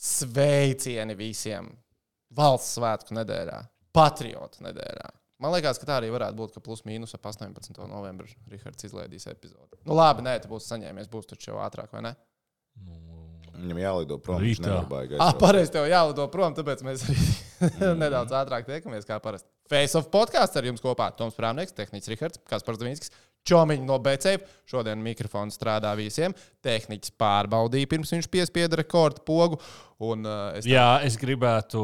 Sveicieni visiem! Valsts svētku nedēļā, patriotu nedēļā. Man liekas, ka tā arī varētu būt, ka plus mīnus ap 18. novembrī Rahards izlaidīs epizodi. Nu, labi, nē, tu būsi saņēmies, būs taču jau ātrāk, vai ne? Viņam jālido prom. Viņš Rītā. nevar baigāt. Ah, pareizi, tev jālido prom, tāpēc mēs arī nedaudz ātrāk tiekamies kā parasti. Face of podkāsts ar jums kopā Toms Prāvnieks, Tehnicis Rihards, Kaspars Davinskis, Čomiņš no BCF. Šodien mikrofons strādā visiem. Tehnicis pārbaudīja, pirms viņš piespieda rekordu pogu. Un, uh, es Jā, es gribētu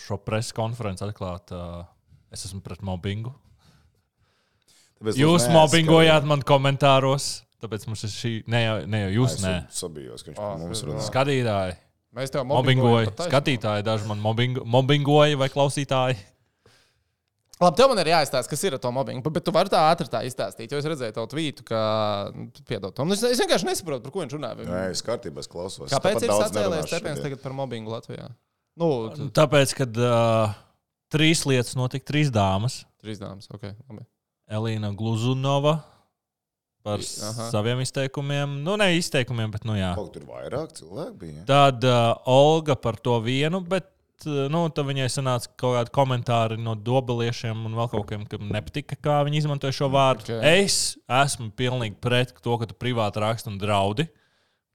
šo preses konferenci atklāt. Uh, es esmu pret mobbingu. Tāpēc Jūs neesat mobbingojāt man komentāros. Tāpēc mums ir šī. Ne jau, ne jau jūs, Es nē. sabijos, ka viņš Ah, par mums runā. Skatītāji, Mēs tev mobbingoja. mobbingojam taisnību. Skatītāji daži man mobbingo, mobbingoja vai klausītāji. Labi, tev man ir jāizstāsta, kas ir ar to mobbingu, bet tu vari tā ātri tā izstāstīt. Jo es redzēju tavu tvītu, ka, nu, piedod, Tom, es, es vienkārši nesaprotu, par ko viņš runā. Nē, es kārtībā klausos. Kāpēc ir nerunāšu tepiens tagad par mobbingu Latvijā? Nu, t- Tāpēc, kad uh, trīs lietas notika, trīs dāmas. trīs dāmas, ok. Labi. Elīna Gluzunova par Aha. saviem izteikumiem. Nu, ne izteikumiem, bet, nu, jā. Kaut tur vairāk cilvēku bija. Tad uh, Olga par to vienu, bet nu, tad viņai sanāca kaut kādi komentāri no dobeliešiem un vēl kaut kam, kam nepatika, kā viņi izmantoja šo vārdu. Ok. Okay. Es esmu pilnīgi pret to, ka tu privāti raksti un draudi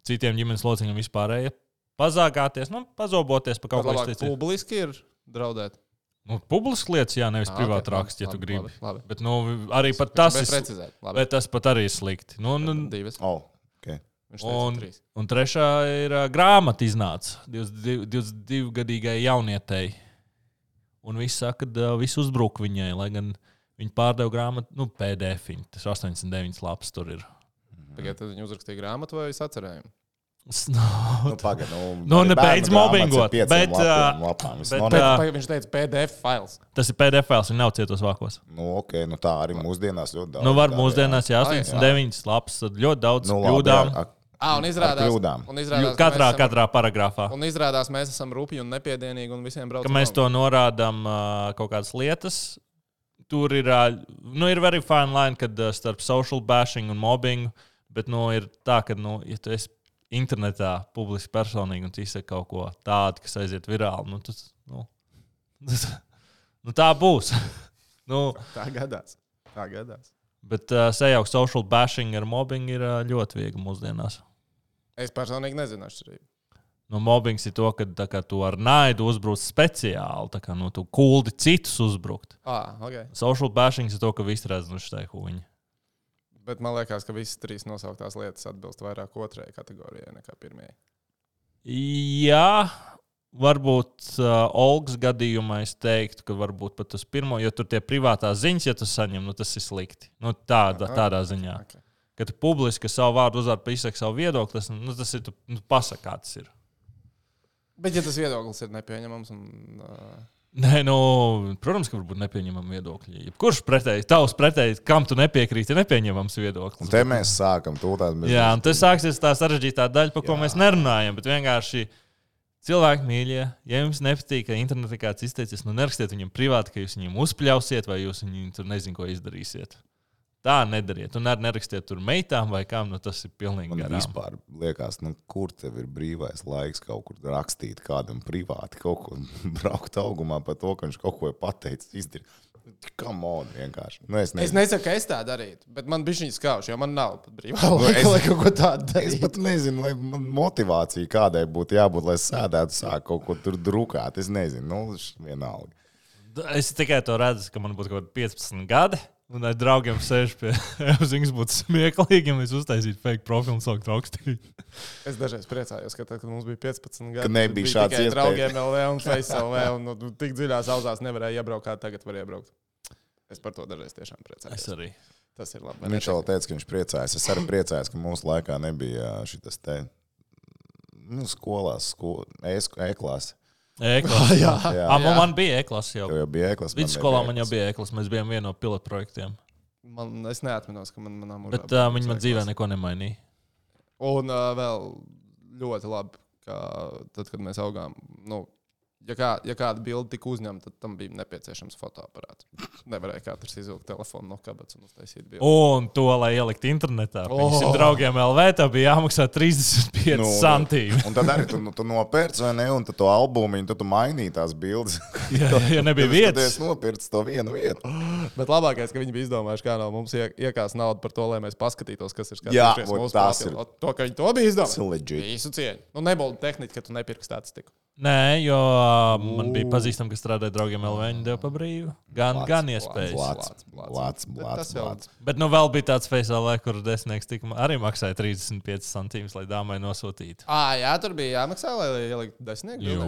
citiem ģimenes locekļiem vispārēji. Pazāgāties, nu, pazoboties par kaut ko tādu. publiski ir draudēt. Nu, Publiski lietas, jā, nevis Ah, privāti ok, raksti, ja labi, tu gribi. labi, labi. Bet nu, arī pat tas, ir, bet tas pat arī ir slikti. Nu, nu, Divas. Oh, okay. Un, un trešā ir uh, grāmata iznāca 22 22-gadīgai jaunietei. Un viss saka, ka uh, viss uzbruk viņai, lai gan viņa pārdeva grāmatu, nu, PDF. -iņu. Tas 89 lapas tur ir. Tagad viņi uzrakstīja grāmatu vai es atcerēju. S- Nu, Nu, pagaid, nu, Nu, arī ne bērnu beidz grāmatas ir mobbingot, bet, lapiem, lapām. Bet, normāli. ā, Pagaid, Viņš teica PDF fails. tas ir PDF, fails, viņš nav cietos vākos. Nu, ok, nu tā arī mūsdienās ļoti daudz. Nu, var mūsdienās, jā, Ah, jā. 89 lapas, tad ļoti daudz Nu, nu, labi, kļūdām. jā, Ah, un izrādās, kļūdām. un Jū- izrādās, ka Katrā, esam- katrā paragrāfā. Un izrādās, mēs esam rupji un nepiedienīgi un visiem braucam. ka mēs to norādām uh, kaut kādas lietas. Tur ir, uh, nu, ir very fine line, kad uh, starp social bashing un mobbing, bet nu, ir tā, ka, nu, ja tu esi internetā publiski personīgi un tu izsaki kaut ko tādu, kas aiziet virāli, nu, tas, nu, tas, nu tā būs. nu, Tā gadās. Tā gadās. bet uh, sajaukt social bashing ar mobbing ir uh, ļoti viegli mūsdienās. Es personīgi nezinu atšķirību. Nu, mobbings ir to, ka kā, tu ar naidu uzbrūc speciāli, tā kā nu, tu kuldi citus uzbrukt. Ah, ok. Social bashing ir to, ka visi redz nu šai huņi. Bet man liekas, ka visas trīs nosauktās lietas atbilst vairāk otrajai kategorijai nekā pirmajai. Jā, varbūt uh, Olgas gadījumā es teiktu, ka varbūt pat tas pirmo, jo tur tie privātās ziņas, ja tu saņem, nu, tas ir slikti. Nu, tāda, Aha. tādā ziņā. Okay. Kad tu publiski savu vārdu uzvārdu izsaki savu viedokli, tas, nu, tas ir, tu nu, pasaka, kā tas ir. Bet, ja tas viedoklis ir nepieņemams, un uh, Nē, nu, protams, ka varbūt nepieņemama viedokļa. Kurš pretēji, tavs pretēji, kam tu nepiekrīti, ir nepieņemams Un viedoklis. te mēs sākam to tādu. Jā, un tas sāksies tā sarežģītā daļa, par ko Jā. mēs nerunājam. Bet vienkārši cilvēki mīļie, ja jums nepatīk, ka internetā kāds izteicies, nu nerakstiet viņam privāti, ka jūs viņam uzpļausiet, vai jūs viņam tur nezinu, ko izdarīsiet. Tā nedariet. Un arī nerakstiet tur meitām vai kam, nu tas ir pilnīgi Man garām. vispār liekas, nu, kur tev ir brīvais laiks kaut kur rakstīt kādam privāti, kaut ko braukt augumā par to, ka viņš kaut ko ir pateicis. Kam on? Nu, es es nezinu. nesaku, ka es tā darītu, bet man bija šī skauša, jo man nav pat brīvā Nu, laika, es- lai kaut ko tādu Es darītu. pat nezinu, vai man motivācija kādai būtu jābūt, lai sēdētu, sāk kaut ko tur drukāt. Es nezinu, nu, vienalga. Es tikai to redzu, ka man būtu kaut kādi 15 gadi. Un ar draugiem sēž pie Viņas būtu smieklīgi, ja mēs uztaisītu fake profilu un sāktu rakstīt. Es dažreiz priecājos, ka tad, kad mums bija 15 gadi, Ka nebija bija šāds iespējas. draugiem LV un Face LV, un nu, tik dziļās auzās nevarēja iebraukt, kā tagad var iebraukt. Es par to dažreiz tiešām Es priecājos. arī. Tas ir labi. Viņš jau teica, ka viņš priecājas. Es arī priecājos, ka mūsu laikā nebija šis te. Nu, skolās, sko, e-klāsā. E-klase. Jā. Jā. Ah, man, man bija e-klase jau. Jau bija e-klāsā. Vidusskolā man jau bija e-klase. Mēs bijām viena no pilotprojektiem. Man, es neatceros, ka man manā mūžā. Bet uh, viņi man dzīvē neko nemainīja. Un uh, vēl ļoti labi, ka tad, kad mēs augām, nu, Ja, kā, ja kāda bilde tika uzņemta, tad tam bija nepieciešams fotoaparāts. Nevarēja katrs izvilkt telefonu no kabatas un uztaisīt bildi. Un to, lai ielikt internetā, Oh. oh. draugiem LV, tā bija jāmaksā 35 nu, centīmi. Un tad arī tu, nu, tu nopērci, vai ne? Un tad to albumu, tad tu mainīji tās bildes. Ja, ja nebija vietas, Es nopirku to vienu vietu. Bet labākais, ka viņi bija izdomājuši, kā no mums ie- iekās naudu par to, lai mēs paskatītos, kas ir Jā, skatījušies vot mūsu tas ir- To, ka viņi to bija Tas ir izdomājuši. Visu cieņu. Nu, nebūtu tehnika, ka tu nepirksi statistiku. Nē, jo uh, man bija pazīstami, kas strādāja draugiem LV. Viņi deva pa brīvu. Gan, Blāts, gan iespējas. blāts, tas jau- blāts. Bet nu vēl bija tāds faciālais, kur desmitnieks tika, arī maksāja 35 centīmus, lai dāmai nosūtītu. Ah, jā, tur bija jāmaksā, lai ieliktu desmitnieku.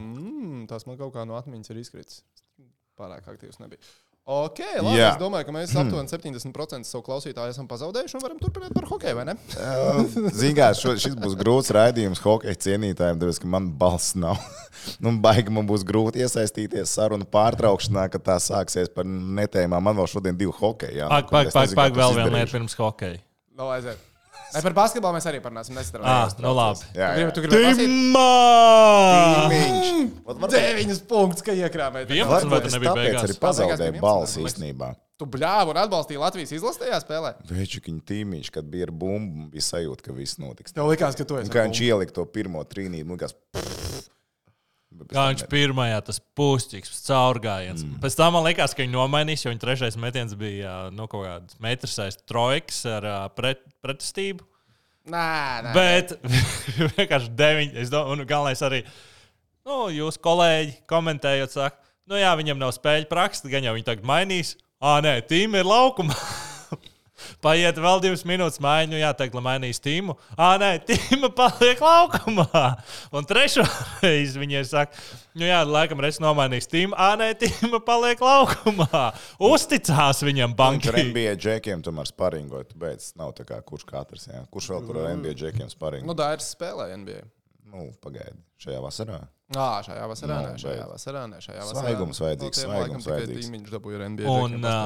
Mm, tas man kaut kā no atmiņas ir izkritis. Pārāk aktīvs nebija. Ok, labi. Jā. Es domāju, ka mēs aptuveni 70% savu klausītāju esam pazaudējuši un varam turpināt par hokeju, vai ne? Zinām, šis būs grūts raidījums hokeja cienītājiem, tāpēc, ka man balss nav. nu, baigi man būs grūti iesaistīties sarunu pārtraukšanā, kad tā sāksies par netēmām. Man vēl šodien divi hokeji. Pag, pag, pag, pag, vēl viena lieta pirms hokeja. No, aiziet. Ai, par basketbolu mēs arī parunāsim. Ah, nu labi. Jā, Tu gribi, jā. tu gribi varbūt- Deviņas punktus, ka vai tu es nebija beigās? arī 11, balsi īstenībā. Tu bļāvi un atbalstīji Latvijas izlastajā spēlē. Vēčiņš tīmiņš, kad bija ar bumbu, bija sajūta, ka viss notiks. Tev likās, ka tu Un esi. kā viņš ielika to pirmo trīnīti, nu, kas. Kā viņš pirmajā tas pustiks, caurgājiens. Mm. Pēc tam man liekas, ka viņi nomainīs, jo viņa trešais metiens bija nu, kaut kāds metrs aiz trojkas ar pret, pretestību. Nē, nē. Bet vienkārši deviņi. Es domāju, un galvenais arī, nu, jūs kolēģi komentējot, saka, nu jā, viņam nav spēļu praksa, gan jau viņi tagad mainīs. Ā, nē, tīm ir laukumā. Paiet vēl divas minūtes, nu, jāteikt, lai mainīs tīmu. Ā, nē, tīma paliek laukumā. Un trešo reizi viņi ir saka, nu jā, laikam reiz nomainīs tīmu. Ā, nē, tīma paliek laukumā. Uzticās viņam Viņš ar bankai. NBA džekiem tomēr sparingoja. Tu beidz, nav tā kā kurš katrs. Jā. Kurš vēl tur ar NBA džekiem sparingo? Nu, Dairis spēlēja NBA. Nu, pagaidi. Šajā vasarā. Ā, šajā vasarā, Nu, nē, šajā vasarā, nē, šajā vasarā. Svaigums vajadzīgs, No tiem svaigums laikam tikai vajadzīgs. Tīmiņš dabūja ar NBA. Un džekiem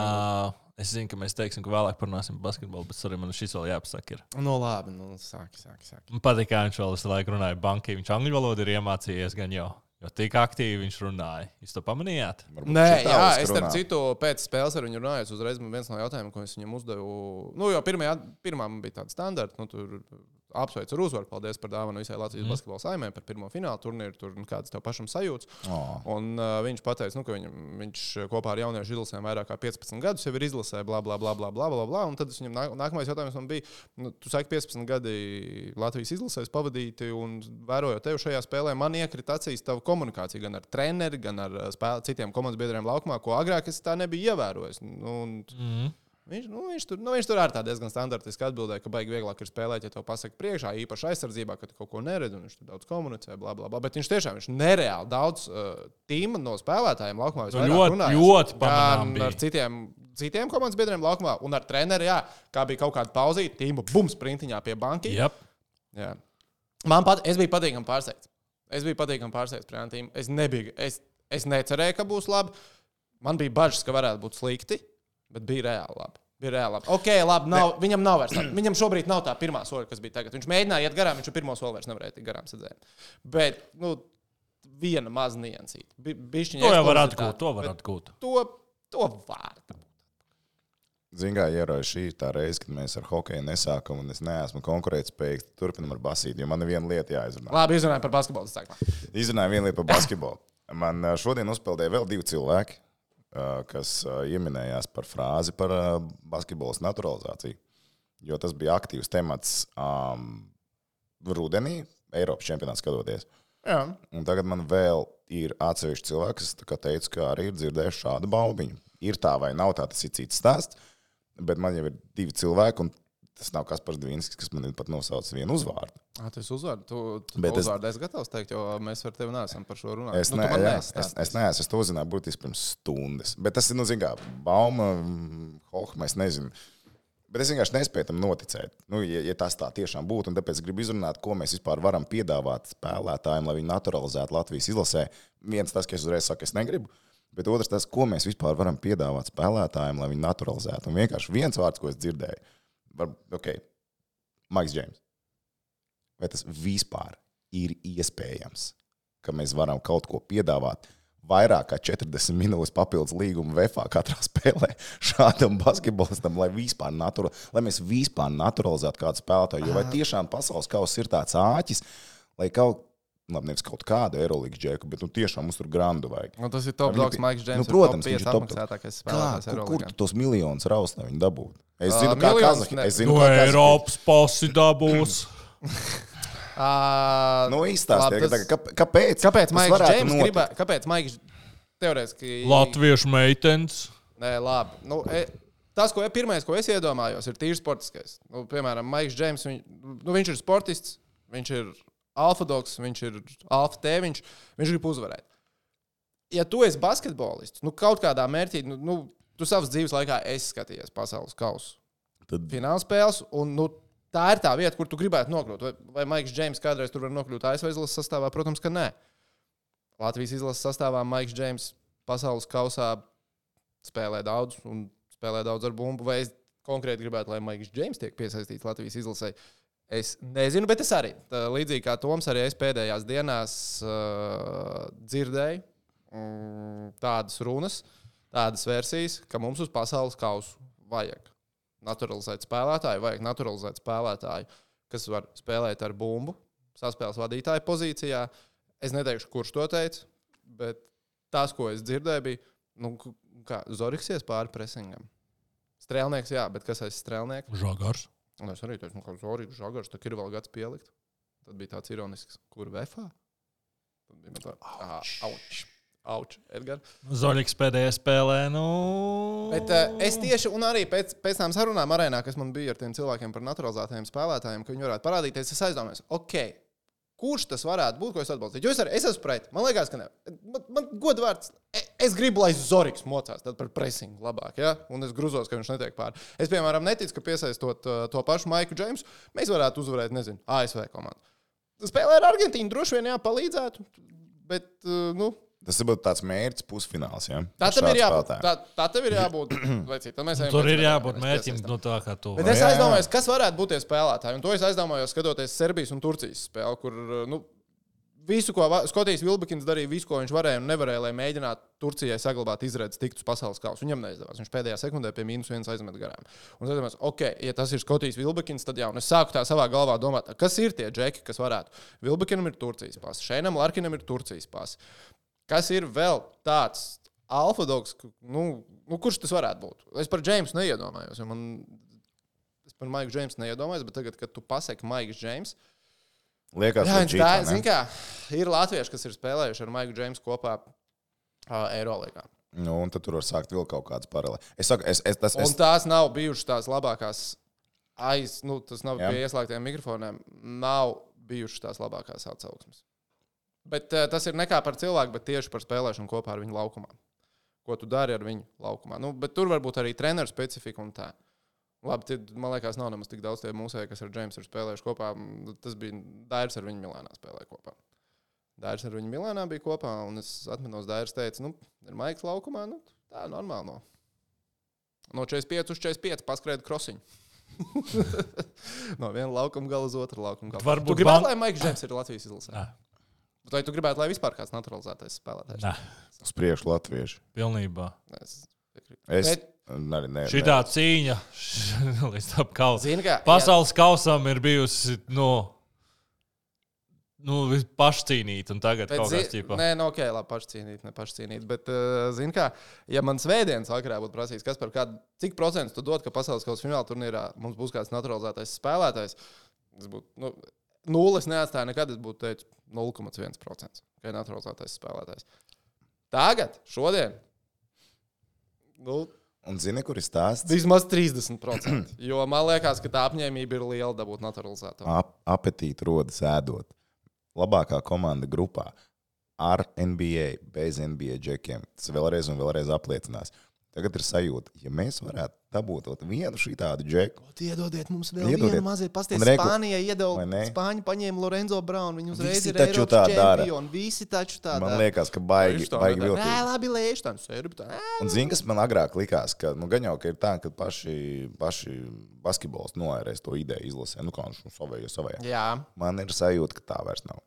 es zinu, ka mēs teiksim, ka vēlāk parunāsim par basketbolu, bet arī man šis vēl jāpasaka. Ir. Nu, labi, nu, sāki, sāki, sāki. Man patīk, kā viņš vēl visu laiku runāja bankai. Viņš angļu valodu ir iemācījies gan jau. Jo tik aktīvi viņš runāja. Jūs to pamanījāt? Varbūt Nē, jā, es starp runā. citu, pēc spēles ar viņu runāju, uzreiz man viens no jautājumiem, ko es viņam uzdevu. Nu, jo pirmajā, pirmā bija tāda standarta, nu, tur apsveicu ar uzvaru, paldies par dāvanu visai Latvijas mm. basketbola saimē par pirmo finālu turnīru, tur nu, kādas tev pašam sajūtas. Oh. Un uh, viņš teica, nu, ka viņam, viņš kopā ar jauniešu izlasēm vairāk kā 15 gadus jau ir izlasē, bla, bla, bla, bla, bla, bla, bla. Un tad viņam nāk, nākamais jautājums man bija, nu, tu saki, 15 gadi Latvijas izlasēs pavadīti, un vērojot tevi šajā spēlē, man iekrita acīs tava komunikācija gan ar treneri, gan ar spēle, citiem komandas biedriem laukumā, ko agrāk es tā nebiju ievērojis. Nu, un, Mm. Viņš, nu, viņš, tur, nu, viņš tur arī diezgan standartiski atbildēja, ka baigi vieglāk ir spēlēt, ja to pasaka priekšā, īpaši aizsardzībā, ka tu kaut ko neredzi, un viņš tur daudz komunicē, bla, bla, bla. Bet viņš tiešām viņš nereāli daudz uh, tīma no spēlētājiem laukumā. Nu, ļoti- runājis. ļoti pamanām ar citiem, citiem komandas biedriem laukumā, un ar treneri, jā, kā bija kaut kāda pauzīte, tīma bums printiņā pie bankas. Yep. Jā. Man pat, es biju patīkami pārsteigts. Es biju patīkami pārsteigts par Antīmu. Es, nebiju, es, es necerēju, ka būs labi. Man bija bažas, ka varētu būt slikti, bet bija reāli labi. Bija reāli labi. Ok, labi. Nav, viņam nav vairs. tā- Viņam šobrīd nav tā pirmā soļa, kas bija tagad. Viņš mēģināja iet garām, viņš jau pirmo soli vairs nevarēja garām. Sadzēm. Bet, nu, viena maza niansīta. Bi, To jau var atgūt. To var atgūt. To, to var. Ziniet, kā ierodas šī tā reize, kad mēs ar hokeju nesākam, un es neesmu konkurētspējīgs. Turpinam ar basīti, jo man ir viena lieta jāizrunā. Labi, izrunājot par basketbolu. Izrunāju vienu lietu par basketbolu. Man ā, šodien uzpeldēja vēl divi cilvēki, kas ieminējās par frāzi par basketbolas naturalizāciju. Jo tas bija aktīvs temats um, rudenī, Eiropas čempionātā skatoties. Tagad man vēl ir atsevišķi cilvēki, kas teica, ka arī ir dzirdējuši šādu baumiņu. Ir tā vai nav tā, tas ir cits stāsts. Bet man jau ir divi cilvēki, un tas nav Kaspars Dvīnskis, kas man ir pat nosaucis vienu uzvārdu. Ah, tas uzvārds, tu, tu Bet Bet es- uzvārdu es gatavs teikt, jo mēs ar tevi neesam par šo runājuši. Es, nu, ne, jā, es, stāstījis. es neesmu, es to uzzināju burtiski pirms stundas. Bet tas ir, nu, zināmā mērā, bauma, hohma, es nezinu. Bet es vienkārši nespēju tam noticēt. Nu, ja, ja tas tā tiešām būtu, un tāpēc es gribu izrunāt, ko mēs vispār varam piedāvāt spēlētājiem, lai viņi naturalizētu Latvijas izlasē. Viens tas, ka es uzreiz saku, es negribu. Bet otrs, tas, ko mēs vispār varam piedāvāt spēlētājiem, lai viņi naturalizētu. Un vienkārši viens vārds, ko es dzirdēju, var, ok, Maiks Džeims. Vai tas vispār ir iespējams? ka mēs varam kaut ko piedāvāt. Vairāk kā 40 minūtes papildus līguma VFā katrā spēlē šādam basketbolistam, lai, vispār natura, lai mēs vispār naturalizētu kādu spēlētāju. Jo vai tiešām pasaules kausa ir tāds āķis, lai kaut, labi, nevis kaut kādu Eirolandes džeku, bet nu, tiešām mums tur grandu vajag. Nu, tas ir top dogs, Maiks nu, Džeims. protams, ir viņš ir top top 5 dog. apmaksātākais Kā, spēlētājs kur, kur tu tos miljonus raust, lai viņi dabūtu? Es zinu, kā miljonus Kazahstānā. ne. Es zinu, No kā Kazahstānā. Eiropas pasi dabūs. Uh, Nu, izstāstiet, tas- kā, kāpēc? Kāpēc Maiks Džeims gribētu? Kāpēc Maiks teorētiski. Latviešu meitenes. Nē, labi. Nu, e, tas, ko, pirmais, ko es iedomājos, ir tīri sportiskais. Nu, piemēram, Maiks Džeims. Viņ, nu, viņš ir sportists, viņš ir alfa dogs, viņš ir alfa tēviņš, viņš grib uzvarēt. Ja tu esi basketbolists, nu kaut kādā mērķī, nu, nu tu savas dzīves laikā esi skatījies pasaules kausu Tad finālspēles. Un, nu, tā ir tā vieta, kur tu gribētu nokļūt. Vai, vai Maiks Džeims kādreiz tur var nokļūt ASV izlases sastāvā? Protams, ka nē. Latvijas izlases sastāvā Maiks Džeims pasaules kausā spēlē daudz un spēlē daudz ar bumbu. Vai es konkrēti gribētu, lai Maiks Džeims tiek piesaistīts Latvijas izlasē? Es nezinu, bet es arī. Tā, līdzīgi kā Toms, arī es pēdējās dienās uh, dzirdēju mm, tādas runas, tādas versijas, ka mums uz pasaules kausu vajag naturalizēt spēlētāju, vajag naturalizēt spēlētāju, kas var spēlēt ar bumbu, saspēles vadītāja pozīcijā. Es neteikšu, kurš to teica, bet tas, ko es dzirdēju, bija, nu, kā Zorigs ies pāri presingam. Strēlnieks, jā, bet kas aiz strēlnieka? Žagars. Un es arī teicu, nu, ka Zorigs, Žagars, tā ir vēl gads pielikt. Tad bija tāds ironisks, kur vefā. Tad bija tā, ah, auč, auč, Edgars. Zoļiks pēdējā spēlē. Nu... Bet uh, es tieši, un arī pēc, pēc tam sarunām arēnā, kas man bija ar tiem cilvēkiem par naturalizētajiem spēlētājiem, ka viņi varētu parādīties, es aizdomājos, ok, kurš tas varētu būt, ko es atbalstītu. Jo es arī es esmu pret, man liekas, ka ne. Man, man godvārds, e- es gribu, lai Zorigs mocās par presingu labāk, ja? un es grūzos, ka viņš netiek pāri. Es, piemēram, neticu, ka piesaistot uh, to pašu Maiku Džeimsu, mēs varētu uzvarēt, nezinu, ASV komandu. Spēlē ar Argentīnu droši vien jāpalīdzētu, bet, uh, nu, Tas ir būtu tāds mērķis pusfināls. Ja? Tā tam ir jābūt. Tā, tā tam ir jābūt. Vai cik, tad mēs ejam Tur ir jābūt mērķim, no tā, kā tu. Bet es aizdomājos, kas varētu būt tie spēlētāji. Un to es aizdomājos, skatoties Serbijas un Turcijas spēli, kur nu, visu, ko Skotijas Vilbekins darīja, visu, ko viņš varēja un nevarēja, lai mēģinātu Turcijai saglabāt izredzes tikt uz pasaules kausa. Viņam neizdevās. Viņš pēdējā sekundē pie mīnus viens aizmet garām. Un es domāju, ok, ja tas ir Skotijas Vilbekins, tad jau un es sāku tā savā galvā domāt, kas ir tie džeki, kas varētu. Vilbekinam ir Turcijas pasi, Šeinam Larkinam ir Turcijas pasi. Kas ir vēl tāds alfa dogs, ku- nu, nu, kurš tas varētu būt? Es par Džeimsu neiedomājos. jo Man, es par Maiku Džeimsu neiedomājos, bet tagad, kad tu pasaki Maiks Džeims, Liekas, jā, viņš tā, zin kā, ir latvieši, kas ir spēlējuši ar Maiku Džeimsu kopā uh, Eirolandā. Nu, un tad tur var sākt vēl kaut kādas paralēlas. Es saku, es, es, tas, Un es, tās nav bijušas tās labākās aiz, nu, tas nav Jā. pie ieslēgtiem mikrofoniem, nav bijušas tās labākās atsauksmes. Bet uh, tas ir nekā par cilvēku, bet tieši par spēlēšanu kopā ar viņu laukumā. Ko tu dari ar viņu laukumā? Nu, bet tur varbūt arī treneru specifika un tā. Labi, tie, man liekas, nav nemaz tik daudz tie mūsēji, kas ar Džeimsu ir spēlējuši kopā. Tas bija Dairis ar viņu Milānā spēlēja kopā. Dairis ar viņu Milānā bija kopā, un es atceros, Dairis teica, nu, ir Maiks laukumā, nu, tā ir normāli. No, no 45 uz 45 paskrēja krosiņu. no viena laukuma gala uz otru laukuma galu. Varbūt tu gribētu, ban- lai Maiks Džeims ir Latvijas izlasē? Vai tu gribētu, lai vispār kāds naturalizētais spēlētājs? nē, uz priekšu latviešu. pilnībā. Es piekrītu. Es Bet- arī ne. Šī tā cīņa līdz tam kausam. Pasaules kausam ir bijusi nu, nu, pašcīnīta, un tagad Bet kaut kāds ķipa. Nē, no ok, labi, pašcīnīt, ne pašcīnīt. Bet, uh, zini, kā, ja man svētdienas vakarā būtu prasījis, kas par kādu, cik procentus tu dod, ka pasaules kausa fināla turnīrā mums būs kāds naturalizētais spēlētājs, tas būtu, nu, nulles neatstāja nekad, es būtu teicis 0,1%, ka ir naturalizētais spēlētājs. Tagad, šodien, nu, Un zini, kur ir stāsts? vismaz 30%. Jo man liekas, ka tā apņēmība ir liela dabūt naturalizēto. Ap, apetīti rodas ēdot. Labākā komanda grupā ar NBA, bez NBA džekiem. Tas vēlreiz un vēlreiz apliecinās. Tagad ir sajūta, ja mēs varētu dabūt ot vienu šī tādu džeku, Iedodiet mums vēl Iedodiet. vienu mazu pastāstu. reku- Spānijai iedeva? Spāņi paņēma Lorenzo Braunu. Viņi uzreiz Visi ir taču Eiropas tā dara. Visi taču tā man dara. liekas, ka baigi, Viņš tā baigi nedara. Nē, labi, lēš tā, serbi tā. Un zini, kas man agrāk likās, ka nu, gan jau ka ir tā, ka paši, paši basketbolisti noērēs to ideju izlasē. Nu, kā viņš nu, savējo, savējo. Jā, Man ir sajūta, ka tā vairs nav.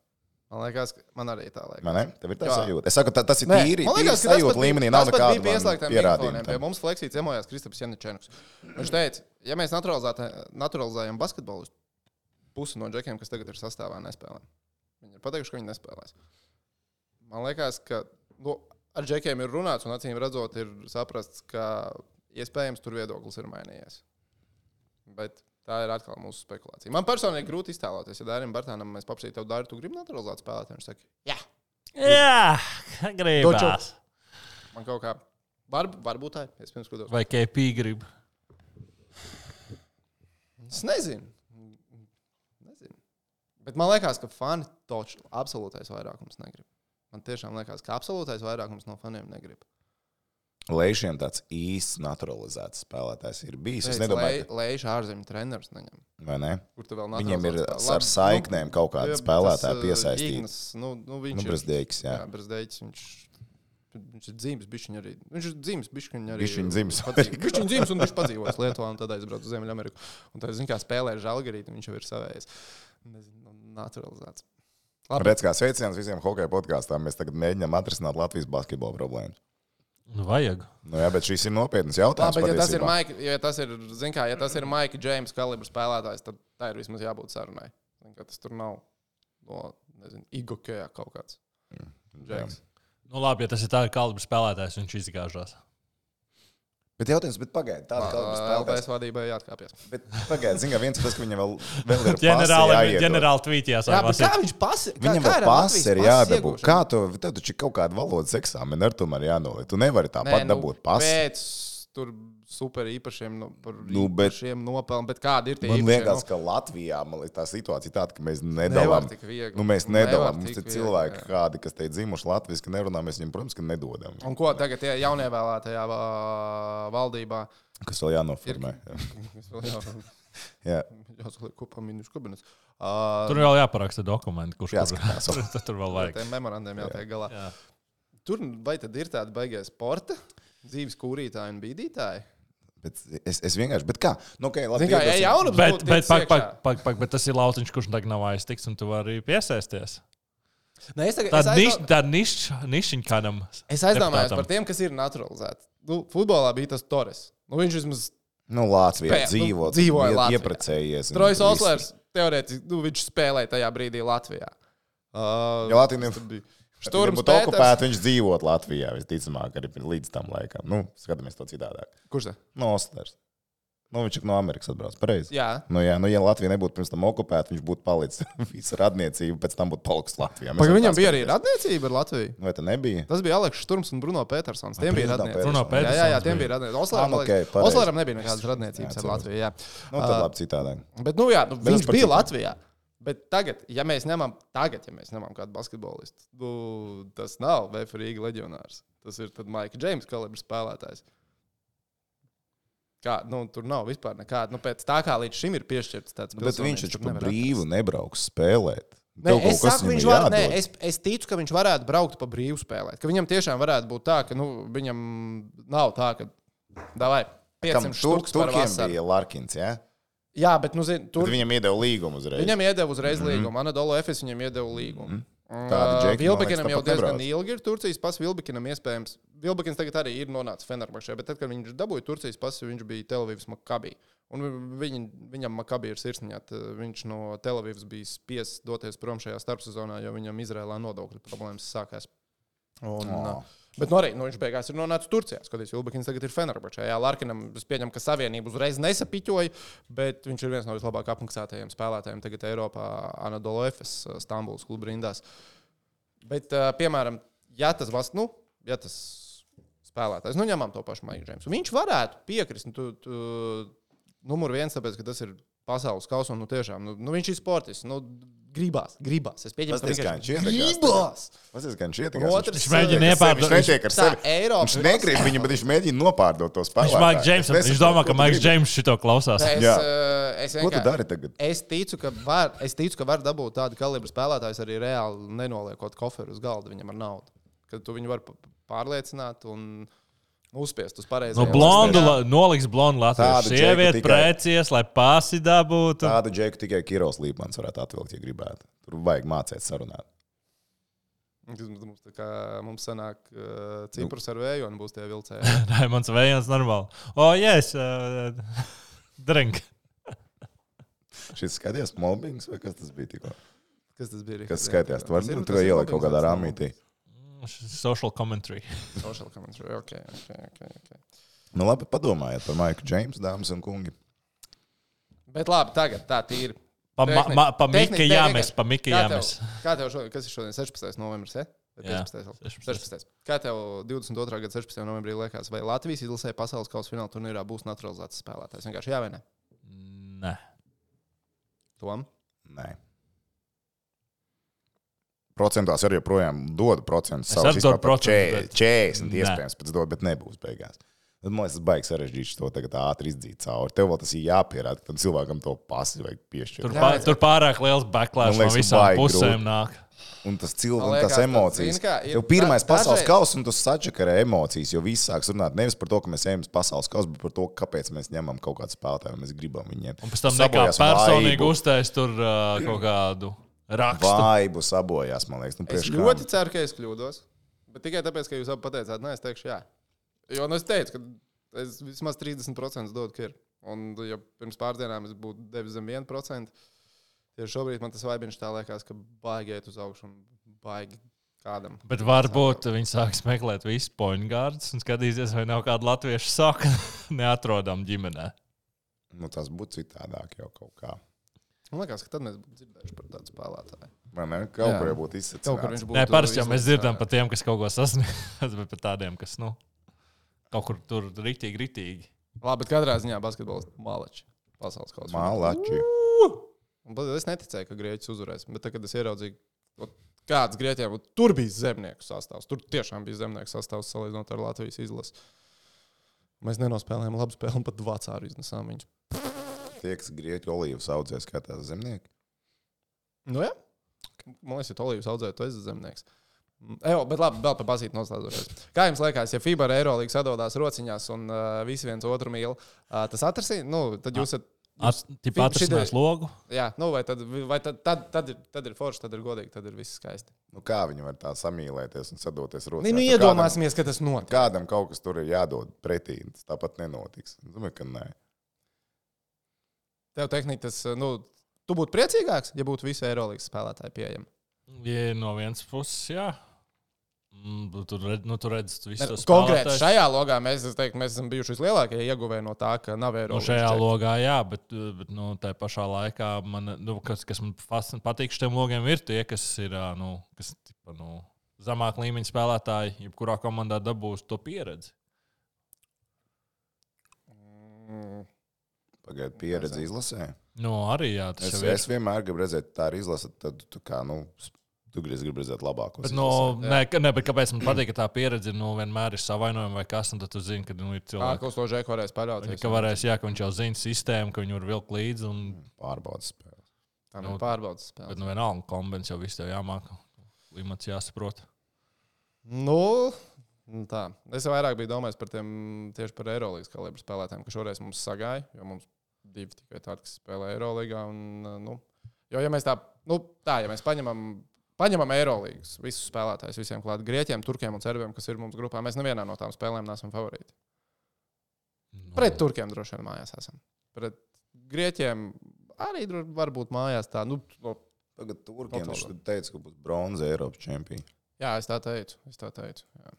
Man liekas, ka man arī tā liekas. Man ne? Tev ir tā Jā. sajūta. Es saku, ta, tas ir Nē, tīri. man liekas, ka tas bija- līmenī. Nav nekādu bija pie mums fleksija ciemojās Kristaps Janečēns. Viņš teica, ja mēs naturalizējam basketbolu, pusi no džekiem, kas tagad ir sastāvā, nespēlē. Viņi ir pateikuši, ka viņi nespēlēs. Man liekas, ka nu, ar džekiem ir runāts, un acīm redzot, ir saprasts, ka iespējams tur viedoklis ir mainījies. Bet tā ir atkal mūsu spekulācija. Man personīgi grūti iztēloties, ja Dārim Bartānam mēs paprasītu, tev Dāri, tu gribi naturalizēt spēlētāju? Viņš saka, jā, Jā, gribās. man kaut kā. Var, varbūt tā, es pirms skatos. Vai KP grib? Es nezinu. nezinu. Bet man liekas, ka fani toču absolūtais vairākums negrib. Man tiešām liekas, ka absolūtais vairākums no faniem negrib. Leišiem tāds īsts naturalizēts spēlētājs ir bijis. Es nedomāju, ka- Leiša ārzemju treneris neņem. vai ne? Kur tu vēl Viņiem ir naturalizēts spēlē- ar Labi, saiknēm kaut kādi jā, spēlētāji tas, uh, piesaistīti. Ignas, Nu, nu, viņš Nu, ir Brazdeiks, jā. Jā, Brazdeiks, viņš, viņš ir dzīves, bišķiņ arī. Viņš ir dzīves, bišķiņ arī. Bišķiņ dzimis padzīvo- Bišķiņ dzīves, un viņš padzīvos Lietuvā, un tad aizbrauc uz Ziemeļameriku. Un tad, zin kā, spēlē žalgarīt, un viņš jau ir savējis. Nezinu, naturalizēts. Labi. Redz, kā sveiciens visiem hokeja podkāstām. Mēs tagad mēģinām atrisināt Latvijas basketbola problēmu. Nu, vajag. Nu, jā, bet šis ir nopietns Labi, jautājums. bet ja tas ir. Maika, ja tas ir, kā, ja tas ir Maika Džeims kalibra spēlētājs, tad tā ir vismaz jābūt sarunai. Tas tur nav no, nezinu, Igokējā kaut kāds. Džeims. Nu, labi, ja tas ir tāds kalibra spēlētājs, viņš izgāžās. Bet jautājums, bet pagaidi, tāda kalba spēlētājs. LBS vadībai jāatkāpjas. Bet pagaidi, zini, kā viens tas, ka viņam vēl, vēl ir Ģenerāli, ģenerāli tvītījās. Jā, bet kā viņš pasi? kā- Viņam vēl pasi ir jādabū. Kā tu, tev taču kaut kāda valodas eksāmena, ar to arī jānoliek. Tu nevari tāpat dabūt pasi. nu, Pēc tur super īpašiem, no, par Nu, bet- īpašiem nopelniem, bet kādi ir tie Man īpašie liekas, nopelni? ka Latvijā man liekas, tā situācija ir tāda, ka mēs nedalām. Nu, mēs nedalām. Mums ir cilvēki, jā. kādi, kas te ir dzimuši latviešu, nerunā, mēs viņiem, protams, ka nedodam. Un ko tagad tie jaunievēlētajā valdībā? Kas vēl jānoformē? Jā- Jā, Jāsaliek kopā minūšu kabinets. Uh, Tur vēl jāparaksta dokumenti, kurš Jāskatās. tur, tur, tur vēl vajag. Tiem memorandiem jātiek galā. Jā. Tur vai tad ir tādi baigie sporta, dzīves kūrītāji un bīdītāji? bet es, es vienkārši, bet kā? Nu, okay, labi, Zini, kā, ja jaunums Bet, bet, ticis pak, pak, pak, pak, bet tas ir lautiņš, kurš tagad nav aiztiks, un tu vari piesaisties. Nē, es tagad- Tā es niš, aizdomājos- tā niš, nišiņa kādam. Es aizdomājos par tiem, kas ir naturalizēti. Nu, futbolā bija tas Torres. Nu, viņš vismaz Nu, Latvijā Spē- nu, dzīvo, dzīvoja ie- Latvijā. Ieprecējies. un Trojs. Oslers teorētiski nu, viņš spēlēja tajā brīdī Latvijā. Uh, Ja Latvija Šturms būtu okupēta, viņš dzīvot Latvijā. Visticamāk, arī līdz tam laikam. Nu, skatāmies to citādāk. Kurš tas? No Oslers. Nu, viņš ir no Amerikas atbraucis. Pareizi. Jā. Nu, jā, nu, ja Latvija nebūtu pirms tam okupēta, viņš būtu palicis visu radniecību, pēc tam būtu palicis Latvijā. Pagaidām, viņam bija arī radniecība ar Latviju. Vai tā nebija? Tas bija Aleks Šturms un Bruno Petersons. Tiem bija radniecība. Bruno Jā, jā, jā, Petersons tiem bija. radniecība. Ah, Osleram, nu, okay, ok, pareizi. Osleram nebija nekādas radniecības Jā, ar atceros. Latviju. Jā. Nu, tad labi citādāk. Bet, nu, jā, nu, Bet viņš tas bija. Latvijā. Bet tagad, ja mēs ņemam, tagad, ja mēs ņemam kādu basketbolistu, nu, tas nav VF Rīga leģionārs. Tas ir Maika Džeims kalibra spēlētājs. Kā, nu, tur nav vispār nekāda. Nu, pēc tā kā līdz šim ir piešķirts tāds Nu, bet viņš taču tur pa brīvu nebrauks spēlēt. Nē, Tev es, saku, var, nē, es, es ticu, ka viņš varētu braukt pa brīvu spēlēt. Ka viņam tiešām varētu būt tā, ka nu, viņam nav tā, ka davai, Kam 500 tur, stūks par turkiem vasaru. bija Larkins, jā? Jā, bet nu, zin, Tur tur viņam iedeva līgumu uzreiz. viņam iedeva uzreiz mm -hmm. līgumu. Anadolu Efes viņam iedeva līgumu. Mm. Tādi džeki, man Vilbekinam jau diezgan nebrauc. ilgi ir Turcijas pasi. Vilbekinam iespējams. Vilbekins tagad arī ir nonācis Fenerbahčē, bet tad, kad viņš dabūja Turcijas pasi, viņš bija Telavīvas Makabī. Un viņ, viņam Makabī ir sirsniņā. Viņš no Telavīvas bija spiests doties prom šajā starpsezonā, jo viņam Izrēlā nodokļu problēmas sākās. Un, Oh. Bet nu, arī nu, viņš beigās ir nonācis Turcijā. Skaties, Vilbekins tagad ir Fenerbahčē. Jā, Larkinam, es pieņemu, ka savienību uzreiz nesapiķoja, bet viņš ir viens no vislabāk apmaksātajiem spēlētājiem tagad Eiropā, Anadolu Efes, Stambulas kluba rindās. Bet, piemēram, ja tas, nu, ja tas spēlētājs, nu, ņemam to pašu Maiku Džeimsu, viņš varētu piekrist. Nu, tu, tu, numur viens, tāpēc, ka tas ir pasaules kausa, nu, tiešām, nu, nu, viņš ir sportists. Nu, gribās, gribās. Es pieņemu, kā viņš ietekās gribās. Tas ir gan šķiet, Otrs, Viņš mēģina Viņš iepārdot. netiek ar sevi. Eiropa- Viņš negrib viņu, bet viņš mēģina nopārdot to spēku. Viņš, Mike James, viņš domā, ka Maiks Džeims šito klausās. Es, Jā. uh, es, Ko tu vienkār- dari tagad? es, ticu, ka var, es ticu, ka var dabūt tādu kalibru spēlētājus arī reāli nenoliekot koferu uz galda viņam ar naudu. Kad tu viņu vari pa- pārliecināt un uzspiest uz pareizo. No blondu, la- noliks blondu džeku sievieti, tikai- prēcies, lai pasi dabūtu. Tādu džeku tikai Kiros Līpmans varētu atvilkt, ja gribētu. Tur vajag mācīt sarunāt. Mums, tā kā, mums sanāk uh, cipars ar vēju un būs tie vilcēji. Raimons Vējons normāli. O, oh, yes! Uh, drink. Šis skatījās mobbings vai kas tas bija tikko? Kas tas bija? Kas skaitījās? Tu vari nu, ir ielikt kaut mobbings, kādā rāmītī. Social commentary. Social commentary. Ok, ok, ok. okay. Nu labi, padomājiet par Maiku Džeimsu, dāmas un kungi. Bet labi, tagad tā tīri. Pa, ma, ma, pa Mika jāmes, pa Mika Kā tev, jāmes. kā tev šodien, kas ir šodien 16. novembris? Ja? Jā, 15. vēl? 16.. 16. Kā tev 22. gada 16. novembrī liekas, vai Latvijas izlasē pasaules kausa fināla turnīrā būs naturalizēts spēlētājs? Vienkārši jā vai nē? Nē. Tom? Nē. Procentās arī joprojām dod procentus. Savus dodu par procentus, bet- 40 Nē. iespējams pēc dod, bet nebūs beigās. Tad man liekas, tas baigs sarežģīti to tagad ātri izdzīt cauri. Tev vēl tas ir jāpierāda, ka tam cilvēkam to pasi vajag piešķirt. Tur, pār, tur pārāk liels backlash no visām pusēm grūti. nāk. Un tas cilvēks, tas emocijas. zini kā, ir Tev pirmais da- pasaules dažreiz- kausa, un tu sačakarē emocijas, jo viss sāks runāt nevis par to, ka mēs ejam uz pasaules kausu, bet par to, kāpēc mēs ņemam kaut kādu spēlētāju, un mēs gribam viņiem. Un pēc tam nekā personīgi uztais tur uh, kaut kādu rakstu. Vaibu sabojās, man liekas. Nu, Es ļoti ceru, ka es kļūdos. Bet tikai tāpēc, ka jūs abi pateicāt, nē, es teikšu, jā. Jo nu, es teicu, ka es vismaz 30% dodu, ka ir. Un, ja pirms pāris dienām es būtu devis zem 1%, tieši šobrīd man tas vaibiņš tā liekas, ka baigi iet uz augšu un baigi kādam. Bet varbūt viņi sāks meklēt visu pointgārdus un skatīsies, vai nav kāda latviešu saka neatrodama ģimenē. Nu, tas būtu citādāk jau kaut kā. Man liekas, ka tad mēs būtu dzirdējuši par tādu spēlētāju. Man ne, kaut Jā. kur jau būtu Kaut kur viņš būtu. Nē, parasti jau mēs dzirdam par tiem, kas kaut ko sasniedz, bet par tādiem, kas nu, kaut kur tur rītīgi, rītīgi. Labi, bet katrā ziņā basketbols malači. Pasaules. Mālači. Un pat Es neticēju, ka Grieķis uzvarēs. Bet, tad, kad es ieraudzīju, kāds Grieķiem būtu, tur bija zemnieku sastāvs. Tur tiešām bija zemnieku sastāvs salīdzinot ar Latvijas izlasi. Mēs nenospēlējām labu spēli un pat vācāru iznesām viņus. Tie, kas grieķu olīvas audzē, skatās zemnieki. Nu, jā. Man liekas, ja olīvas audzēji, tu esi zemnieks. Mm, Ejo, bet labi, vēl par bazīti noslēdzoties. Kā jums liekas, ja FIBA ar Eirolīgu sadodās rociņās un uh, visi viens otru mīl, uh, tas atrasīs, nu, tad jūs esat. At, Tipā Fi- atrisinās logu. Jā, nu, vai tad, vai tad, tad, tad, ir, tad ir forši, tad ir godīgi, tad ir viss skaisti. Nu, kā viņi var tā samīlēties un sadoties rokās? Nu, iedomāsimies, ka tas notiek. Kādam kaut kas tur ir jādod pretī. Tas tāpat nenotiks. Es Domāju, ka nē. Tev tehniski tas, nu, tu būtu priecīgāks, ja būtu visi Eirolandes spēlētāji pieejami. Ja no vienas puses, jā. Mm, Tur, redz, nu, tur redz visu to Konkrēti spēlētājus. šajā logā mēs, es teiktu, mēs esam bijuši vislielākie ieguvēji no tā, ka nav Nu, Eirolandes. šajā logā, jā, bet, bet nu, tā pašā laikā man, nu, kas, kas man fascin- patīk šiem logiem, ir tie, kas ir nu, kas, tipa, nu, zemāk līmeņa spēlētāji, jebkurā komandā dabūs to pieredzi. Pagaidiet, pieredzi izlasē. Nu, arī jā, tas Es, ir. es vienmēr gribu redzēt, tā ir izlase. Tad tu kā, nu, tu gribi redzēt labākos. Bet, nu, ne, ka- ne, bet kāpēc man patīk, ka tā pieredze nu, vienmēr ir savainojama vai kas, un tad tu zini, ka nu, ir Kā cilvēki. uz to žēku varēs paļauties. Ka varēs, jā, ka viņš jau zina sistēmu, ka viņu var vilkt līdzi. Un, Pārbaudas spēle. Tā nu, pārbaudas spēle. bet, nu, vienalga, kombinācija jau viss tev jāmāk. Klimats jāsaprot. Nu, nu tā. Es vairāk biju domājis par tiem tieši par Eirolandes kalibru spēlētājiem, ka šoreiz mums sagāja, jo mums divi tikai tādi, kas spēlē Eirolandā. Nu, jo, ja mēs tā, nu, tā, ja mēs paņemam, paņemam Eirolandas visus spēlētājus, visiem klāt grieķiem, turkiem un serbiem, kas ir mums grupā, mēs nevienā no tām spēlēm neesam favorīti. Nu, Pret turkiem droši vien mājās esam. Pret grieķiem arī varbūt mājās tā. Nu, no, Tagad Turkiem viņš teica, ka būs bronza Eiropas čempioni. jā, es tā teicu. Es tā teicu jā.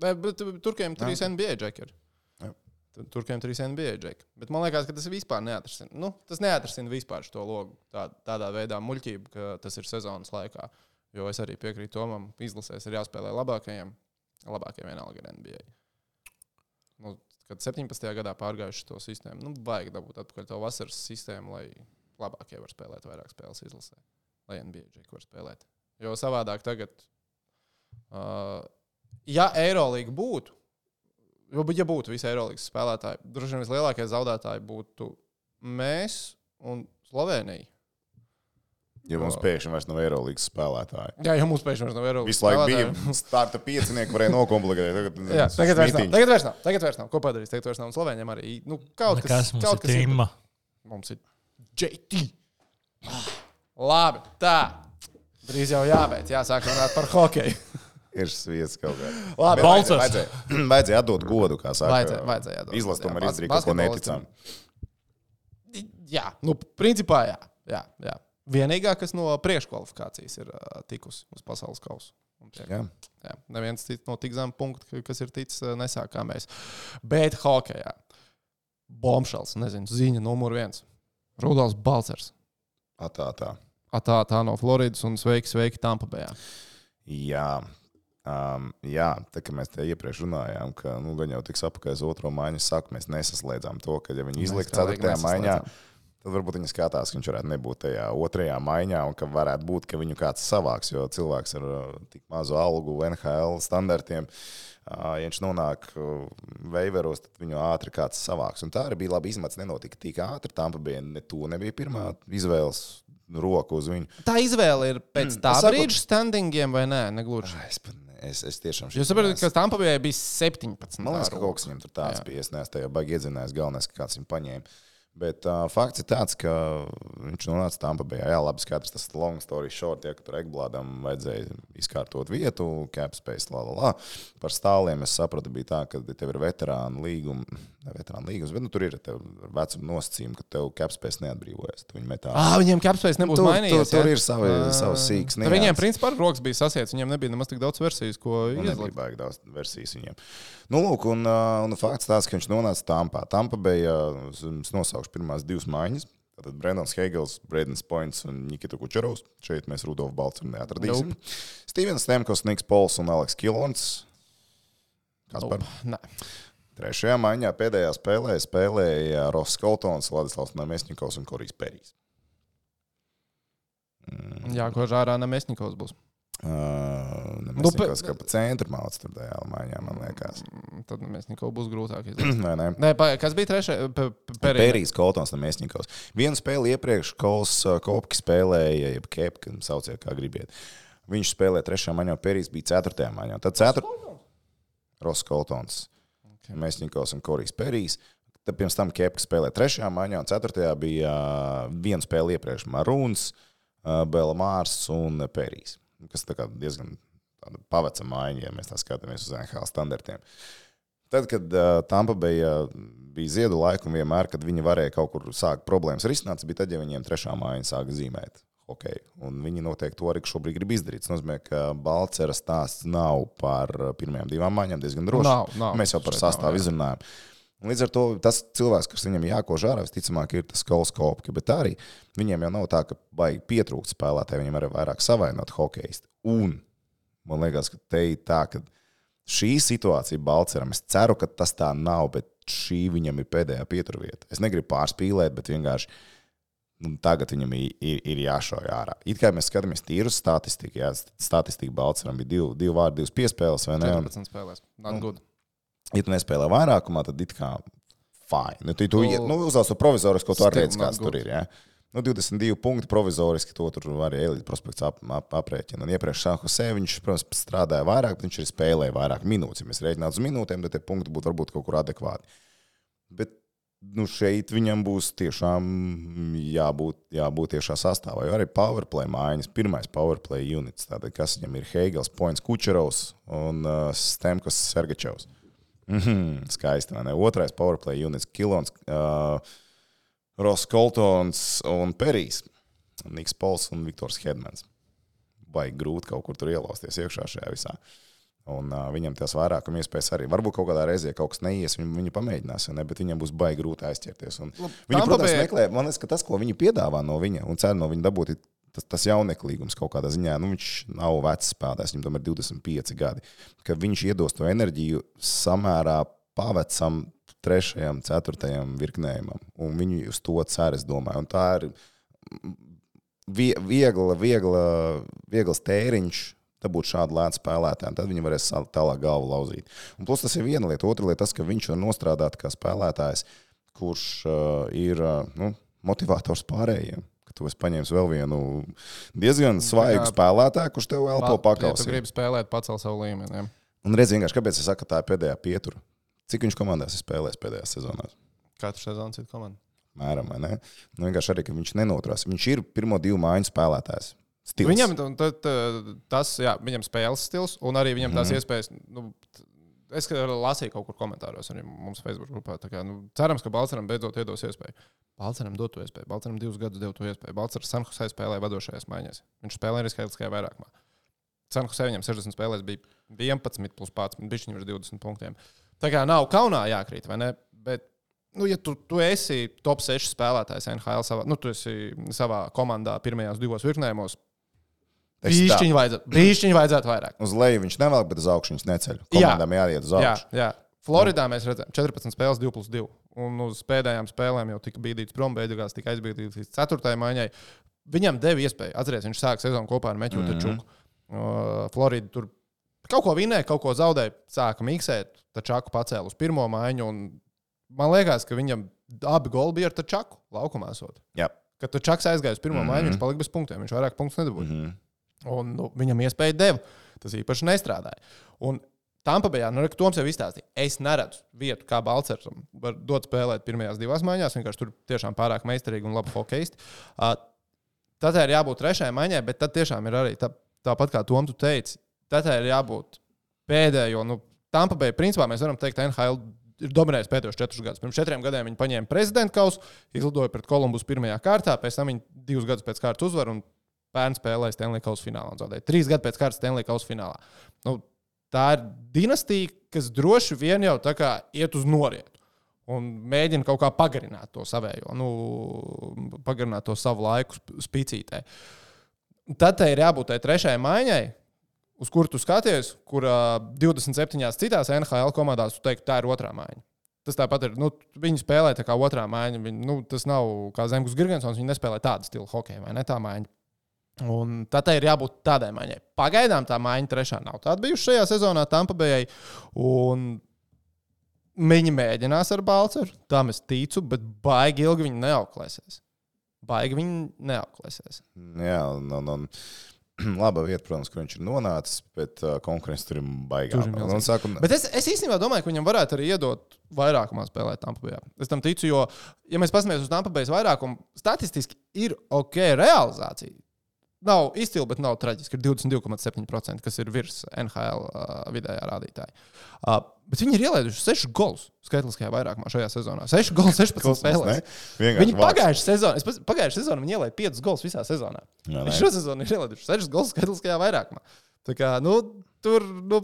Bet, bet turkiem trīs NBA. Jā. Tad Turkiem trīs NBA džekeri. Bet man liekas, ka tas vispār neatrasina. Nu, tas neatrasina vispār šo logu tā, tādā veidā muļķību, ka tas ir sezonas laikā. Jo es arī piekrītu Tomam, izlasēs ir jāspēlē labākajiem. Labākajiem vienalga ir NBA. Nu, kad 17. gadā pārgājuši to sistēmu, nu, vajag dabūt atpakaļ to vasaras sistēmu, lai labākie var spēlēt vairāk spēles izlasē. Lai NBA džeki var spēlēt. Jo savādāk tagad, uh, ja Eirolandā būtu, jo, ja būtu visi Eirolandas spēlētāji, droši vien vislielākie zaudētāji būtu mēs un Slovenija. Ja mums pēkšņi vairs nav Eirolandes spēlētāji. Jā, jau mums pēkšņi vairs nav Eirolandas. Visu laiku bija starta piecinieki, varēja nokomplektēt. Tagad, Jā, tagad vairs nav. Tagad vairs nav. Tagad vairs nav. Ko padarīs? Tagad vairs nav. Un Slovēņiem arī nu, kaut kas, Kas mums kaut ir kas tīma? Mums ir JT. Labi, tā. Drīz jau jābeidz, jāsāk runāt par hokeju. Ir sviests kaut kā. Labi, Balcers. Vajadzēja, vajadzēja atdot godu, kā saka. Vajadzēja- vajadzēja atdot Izlast tomēr izdarīja kaut ko neticām. Jā, nu, principā jā. jā, jā. Vienīgā, kas no priekškvalifikācijas ir uh, tikusi uz pasaules kausa. Jā. Jā, neviens cits no tik zem punkta, kas ir ticis uh, nesāk kā mēs. Bet hokeja. Bombšals, nezinu, ziņa numur viens. Rudolfs Balcers. A, tā, tā. A, tā, tā no Floridas un sveiki, sveiki Tampabējā. Jā. Um, jā, tā kā mēs te iepriekš runājām, ka nu, gan jau tiks apakaļ uz otro maiņu, saka, mēs nesaslēdzām to, ka ja viņi izliks ceturtajā maiņā, tad varbūt viņi skatās, ka viņš varētu nebūt tajā otrajā maiņā, un ka varētu būt, ka viņu kāds savāks, jo cilvēks ar uh, tik mazu algu NHL standartiem. Ja viņš nonāk uh, veiveros, tad viņu ātri kāds savāks. Un tā arī bija labi izmats. Nenotika tik ātri. Tā bija ne to nebija pirmā izvēles roka uz viņu. Tā izvēle ir pēc tā Es saku- brīža standingiem vai nē, negluži. Es, pat es, es tiešām Jūs saprotat, ka Tampabējā bija 17. Man liekas, ka kaut kas viņam tur tāds Jā. bija. Es neesmu tajā baigi iedzinājis. Galvenais, ka kāds viņu paņēma. Bet uh, fakts ir tāds, ka viņš nonāca tam pabeigā. Jā, labi, skaidrs, tas long story short, ja tur Ekblādam vajadzēja izkārtot vietu, capspace, la, la, la. Par stāviem es sapratu, bija tā, ka tev ir veterāna līguma, ne veterāna līgums, bet nu, tur ir vecuma nosacījumi, ka tev capspace neatbrīvojas. Tu viņu metā. Ah, viņiem capspace nebūs Tur- mainījies. tur- tur ja? ir savi- Ah. savas sīkas Tur Viņiem, principā, rokas bija sasiets. Viņiem nebija nemaz tik daudz versijas, ko Nu, nebija baigi daudz versijas viņiem. Nu, lūk, un, uh, un fakts tāds, ka viņš nonāca Tampā. Tampa bija, uh, es nosaukšu pirmās divas maiņas. Tātad Brendons Hegels, Bredens Points un Nikita Kučerovs. Šeit mēs Rudolfu Balcu neatradīsim. Nope. Stevens Stemkos, Niks Pols un Aleks Kilons. Kas par? Nope. Nē. Trešajā maiņā pēdējā spēlē spēlēja Ross Koltons, Vladislavs Namesņikovs un Korijs Perijs. Jā, ko žārā Nemesņikovs būs. Uh, Nu, Nemesņikovs kā pa centru māc tur tajā maiņā, man liekas. Mm, Tad Nemesņikovs būs grūtāk izdarīt. Vai ne? Nē, pa- kas bija trešais? Pērijas. Koltons un Mēsņikovs. Vienu spēli iepriekš Kols uh, Kopki spēlēja, jeb Kepka, sauciet kā gribiet. Viņš spēlēja trešajā maņā, Pērijas bija ceturtajā maņā. Tad ceturtajā Ross Koltons, okay. Mēsņikovs un Korijs Pērijas. Tad pirms tam Kepka spēlēja trešajā maņā, un ceturtajā bija uh, viena spēle iepriekš Marūns, uh, Belmārs un Pērijas. Kas diezgan tāda paveca maiņa, ja mēs tā skatāmies uz NHL standartiem. Tad, kad uh, Tampa bija, bija ziedu laika un vienmēr, kad viņi varēja kaut kur sākt problēmas risināt, bija tad, ja viņiem trešā māja sāka zīmēt. hokeju. Un viņi noteikti to arī šobrīd grib izdarīt. Tas nozīmē, ka Balčūska stāsts nav par pirmajām divām maiņām diezgan drošs. Nav, nav. Mēs jau par sastāvu jā. Un Līdz ar to tas cilvēks, kas viņam jākož ārā, visticamāk, ir tas kolskopki. Bet arī viņiem jau nav tā, ka baigi pietrūkst spēlētāji, viņiem arī vairāk savainot hokeisti. Un man liekas, ka te ir tā, ka šī situācija Balčūskam, es ceru, ka tas tā nav, bet šī viņam ir pēdējā pieturvieta. Es negribu pārspīlēt, bet vienkārši nu, tagad viņam ir, ir, ir jāšauj ārā. It kā mēs skatāmies tīru statistiku, jā, statistika Balčūskam bija divi, divi vārdi, divas piespēles, vai ne? Un, 14 spēlēs. Not good. Ja tu nespēlē vairākumā, tad it kā fine. Nu, tu tu Nu, iet, nu, uzvelc to provizorisku, ko tu arī not kāds tur ir. Ja? Nu, 22 punkti provizoriski, to tur arī Elīte prospekts ap, ap, aprēķina. Un iepriekš Sanhosē viņš, protams, strādāja vairāk, bet viņš arī spēlēja vairāk minūtes. Ja mēs rēķinātu uz minūtēm, tad tie punkti būtu varbūt kaut kur adekvāti. Bet nu, šeit viņam būs tiešām jābūt, jābūt tiešā sastāvā. Jo arī powerplay mājiņas, pirmais powerplay units, tātad, kas viņam ir Heigels, Points, Kučerovs un uh, Stemkos Sergačevs. Mhm, skaisti. vai ne? Otrais powerplay units - Kilons, uh, Ross Koltons un Perijs. Niks Pols un Viktors Hedmans. Baigi grūti kaut kur tur ielausties iekšā šajā visā. Un uh, viņam tas vairākuma iespējas arī. Varbūt kaut kādā reizē kaut kas neies, viņi, viņi pamēģinās, ja ne, bet viņam būs baigi grūti aizķerties. Viņi, protams, meklē, man liekas, ka tas, ko viņi piedāvā no viņa un cer no viņa dabūt, ir tas, tas jauneklīgums kaut kādā ziņā. Nu, viņš nav vecs spēlētājs, viņam tomēr ir 25 gadi. Ka viņš iedos to enerģiju samērā pavecam, trešajam, ceturtajam virknējumam. Un viņi uz to cer, es domāju. Un tā ir vie- viegla, viegla, viegls tēriņš. Dabūt šādu lētu spēlētāju, tad viņi varēs tālāk galvu lauzīt. Un plus tas ir viena lieta. Otra lieta, tas, ka viņš var nostrādāt kā spēlētājs, kurš uh, ir uh, nu, motivators pārējiem. Ka tu esi paņēmis vēl vienu diezgan svaigu kā- spēlētāju, kurš tev elpo Ja tu gribi spēlēt, pacel savu līmeni. ja. Un redz, vienkārši, kāpēc es saku, ka tā ir pēdējā pietura. Cik viņš komandās ir spēlējis pēdējā sezonā? Katru sezonu citu komandu. Mēram, vai ne? Nu, vienkārši arī, ka viņš nenoturās. Viņš ir pirmo divu mājiņu spēlētājs. Stils. Viņam t- t- tas, jā, viņam spēles stils un arī viņam tās iespējas. Nu, es lasīju kaut kur komentāros arī mums Facebook grupā. Kā, nu, cerams, ka Balčūskam beidzot iedos iespēju. Balčūskam dot to iespēju. Balčūskam divus gadus devu to iespēju. Balčūskam Sanhusē spēlēja vadošajās maiņās. Viņš spēlēja arī skaitliskajā vairākumā. Sanhusē viņam 60 spēlēs bija 11 plus 11, viņš viņam ir 20 punktiem. Tā kā nav kaunā jākrīt, vai ne? Bet, nu, ja tu, tu esi top 6 spēlētājs NHL savā, nu, savā komandā pirmajās divos virknējumos, Bīšķiņu vajadzētu, bīšķiņu vajadzētu vairāk. Uz leju viņš nevelk, bet uz augšu viņš neceļ. Jā. Komandām jāiet uz Jā, augšu. jā. Floridā mēs redzējām 14 spēles, 2 plus 2. Un uz pēdējām spēlēm jau tika bīdīts prom, beigās tika aizbīdīts līdz 4. maiņai. Viņam deva iespēju, atcerieties, viņš sāka sezonu kopā ar Meķu Mhm. mm -hmm. Čuku. Uh, Florida tur kaut ko vinēja, kaut ko zaudēja, sāka miksēt, tad Čaku pacēla uz pirmo maiņu. un Man liekas, ka viņam abi goli bija ar Čaku laukumā. Esot. Jā. Kad tur Čaks aizgāja uz pirmo mm Mhm. -hmm. maiņu, viņš palika bez punktiem. Viņš vairāk punktus nedabūja. Mm -hmm. Un nu, viņam iespēja deva. Tas īpaši nestrādāja. Un Tampa Bayā, nu, Toms jau izstāstīja, es neredzu vietu, kā Balčers var dot spēlēt pirmajās divās maiņās. Vienkārši tur tiešām pārāk meistarīgi un labi hokeisti. Uh, tad ir jābūt trešajai maiņai, bet tad tiešām ir arī tā, tāpat kā Toms tu teici, tad ir jābūt pēdējo. Nu, Tampa Bay, principā mēs varam teikt, NHL ir dominējis pēdējos četrus gadus. Pirms četriem gadiem viņi paņēma prezidenta kausu, izlidoja pret Kolumbus pirmajā kārtā, pēc tam viņi divus gadus pēc kārtas uzvaru un pērn spēlēja Stanley Kausa finālā un zaudēja. Trīs gadi pēc kārtas Stanley Kausa finālā. Nu, tā ir dinastija, kas droši vien jau tā kā iet uz norietu. Un mēģina kaut kā pagarināt to savējo, nu, pagarināt to savu laiku sp- spīcītē. Tad tai ir jābūt tai trešajai maiņai, uz kuru tu skaties, kur uh, 27 citās NHL komandās tu teiktu, tā ir otrā maiņa. Tas tāpat ir. Nu, viņi spēlē tā kā otrā maiņa. Viņi, nu, tas nav kā Zemgus Gigantsons. Viņi nespēlē tādu stilu hokeju, vai ne tā maiņa. Un tad ir jābūt tādai maiņai. Pagaidām tā maiņa trešā nav tāda bijusi šajā sezonā Tampa Bayai. Un viņi mēģinās ar Balceru, tam es ticu, bet baigi ilgi viņi neauklēsies. Baigi viņi neauklēsies. Jā, un, un, un laba vieta, protams, kur viņš ir nonācis, bet uh, konkurence tur ir baigā. Tur sāku, Bet es, es īstenībā domāju, ka viņam varētu arī iedot vairākumā spēlēt Tampa Bay. Es tam ticu, jo, ja mēs paskatāmies uz Tampa Bay vairākumu, statistiski ir ok realizācija. Nav izcili, bet nav traģiski. Ir 22,7%, kas ir virs NHL uh, vidējā rādītāja. Uh, bet viņi ir ielaiduši 6 golus skaitliskajā vairākumā šajā sezonā. 6 golus 16 Kosmos, ne? spēlēs. Viņi pagājušā sezonā, pagājušā sezonā viņi ielaida 5 golus visā sezonā. Jā, Viņš nē. šo sezonu ir ielaiduši 6 golus skaitliskajā vairākumā. Tā kā, nu, tur nu,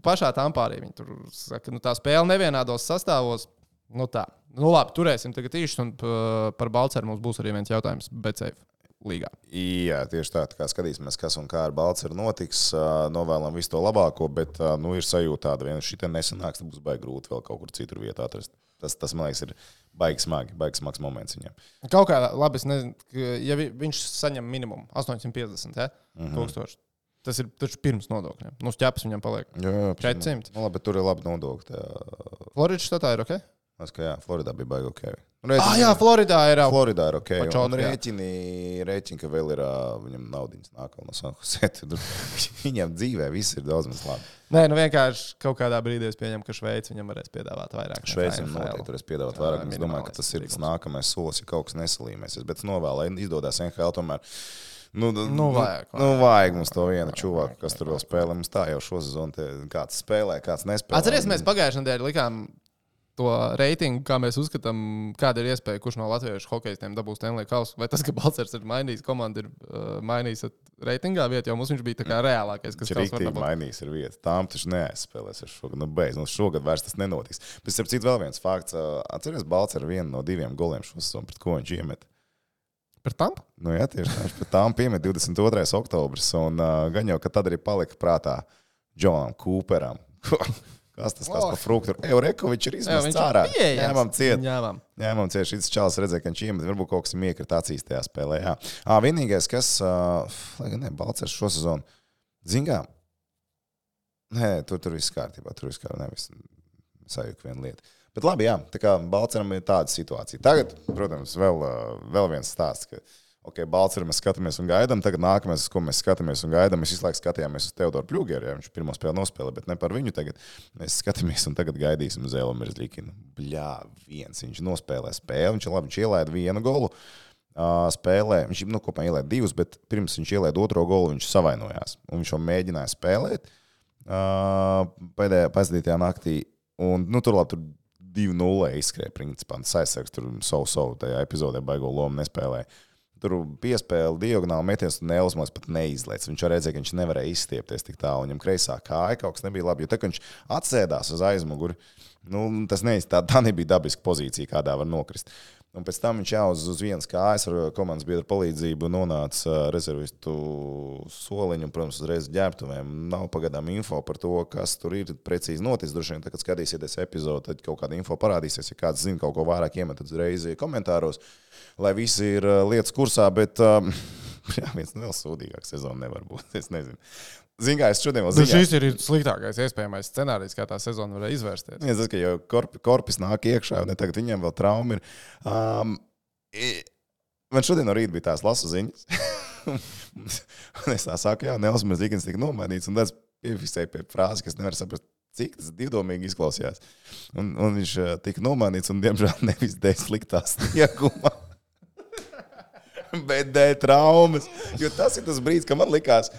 pašā tampā arī viņi tur saka, nu, tā spēle nevienādos sastāvos. Nu, tā. Nu, labi, turēsim tagad īsi, un par Balceru mums būs arī viens jautājums BCF līgā. Jā, tieši tā, tā kā skatīsimies, kas un kā ar Balčūsku notiks. ā, Novēlam visu to labāko, bet nu, ir sajūta tāda, ka šī nesanāks, tad būs baigi grūti vēl kaut kur citur vietā atrast. Tas, tas man liekas, ir baigi smagi, baigi smags moments viņam. Kaut kā labi, es nezinu, ja vi, viņš saņem minimumu 850 ja? mm -hmm. tūkstoši. Tas ir taču pirms nodokļiem. Nu, ķepas viņam paliek. Jā, jā, 400. Nu, labi, tur ir labi nodokļi. Floridas štatā ir ok. Man liekas, ka jā, Floridā bija baigi ok. Ah, jā, Floridā ir. Floridā ir ok. Un jā. rēķini, rēķini, ka vēl ir viņam naudas nāk vēl no Sanhusē. Viņam dzīvē viss ir daudz maz labi. Nē, nu vienkārši kaut kādā brīdī es pieņemu, ka Šveice viņam varēs piedāvāt vairāk. Šveicam NHL. noteikti varēs piedāvāt Jā, vairāk. Es domāju, ka tas ir tas nākamais solis, ja kaut kas nesalīmēsies. Bet novēl, lai izdodas NHL tomēr. Nu, nu, vajag, nu, vajag mums to vienu čuvaku, kas tur vēl spēlē. Mums tā jau šo sezonu, kāds spēlē, kāds nespēlē. Atcerieties, mēs pagājušajā nedēļā likām to reitingu, kā mēs uzskatām, kāda ir iespēja, kurš no latviešu hokeistiem dabūs Stanley Kausu. Vai tas, ka Balčers ir mainījis komandu, ir uh, mainījis reitingā vietu, jo mums viņš bija tā kā reālākais, kas Viņš ir mainījis ar vietu. Tām taču neaizspēlēs ar šogad. Nu, beidz, nu, šogad vairs tas nenotiks. Bet, starp citu, vēl viens fakts. ā, Atcerieties, Balts ar vienu no diviem goliem šo sezonu, pret ko viņš iemet. Par tampu? Nu, jā, tieši tā. Viņš pret tām piemet 22. oktobris. Un uh, gan jau, ka tad arī palika prātā Džonam Cooperam. Kas tas Oh. par fruktu? Eurekovičs ir izmests ārā. Ņēmām ciet. Ņēmām. Ņēmām ciet. Šis čalis redzēja, ka viņš iemet. Varbūt kaut kas ir iekrita acīs tajā spēlē. Jā. À, vienīgais, kas, uh, lai gan ne, Balcers šo sezonu, zingā, nē, tur, tur viss kārtībā. Tur viss kārtībā. Nevis sajūta viena lieta. Bet labi, jā, tā kā Balceram ir tāda situācija. Tagad, protams, vēl, uh, vēl viens stāsts. Ka, Ok, Balčūskā mēs skatāmies un gaidām. Tagad nākamais, ko mēs skatāmies un gaidām, mēs visu laiku skatījāmies uz Teodoru Pļūgeru. Ja, viņš pirmo spēli nospēlēja, bet ne par viņu. Tagad mēs skatāmies un tagad gaidīsim uz Elmīras Līkinu. Bļā, viens viņš nospēlē spēli. Viņš labi, viņš ielaida vienu golu. spēlē. Viņš nu, kopā ielēja divus, bet pirms viņš ielēja otro golu, viņš savainojās. Viņš jau mēģināja spēlēt pēdējā pēcdienas naktī. Un, nu, tur labi, tur 2-0 izskrēja. Principā tas aizsargs tur savu, savu tajā epizodē baigo lomu nespēlēja. Tur piespēle diagonāli metiens, un Nēlsmans pat neizlaiž. Viņš arī redzēja, ka viņš nevarēja izstiepties tik tālu. Viņam kreisā kāja kaut kas nebija labi. Jo tā, viņš atsēdās uz aizmuguri, nu, tas ne, tā, tā nebija dabiska pozīcija, kādā var nokrist. Un pēc tam viņš jau uz, uz vienas kājas ar komandas biedru palīdzību nonāca rezervistu soliņu, un, protams, uzreiz ģērbtuvēm. Nav pagaidām info par to, kas tur ir precīzi noticis. Droši vien, kad skatīsieties epizodi, tad kaut kāda info parādīsies. Ja kāds zina kaut ko vairāk, iemetat uzreiz komentāros, lai visi ir lietas kursā. Bet, Jā, viens vēl sūdīgākais sezona nevar būt. Es nezinu. Ziniet, kā es šodien vēl zinu. zinu. Šis ir sliktākais iespējamais scenārijs, kā tā sezona varēja izvērsties. Es zinu, ka jau korp, korpus nāk iekšā, un tagad viņiem vēl trauma ir. Um, man šodien no rīta bija tās lasu ziņas. un es tā saku, jā, Nels Mirzīgins tika nomainīts, un tas piefiksēja pie frāzes, kas nevar saprast. Cik tas divdomīgi izklausījās. Un, un viņš uh, tika nomainīts, un, diemžēl, nevis dēļ sliktā snieguma, bet dēļ traumas. Jo tas ir tas brīdis, kad man likās,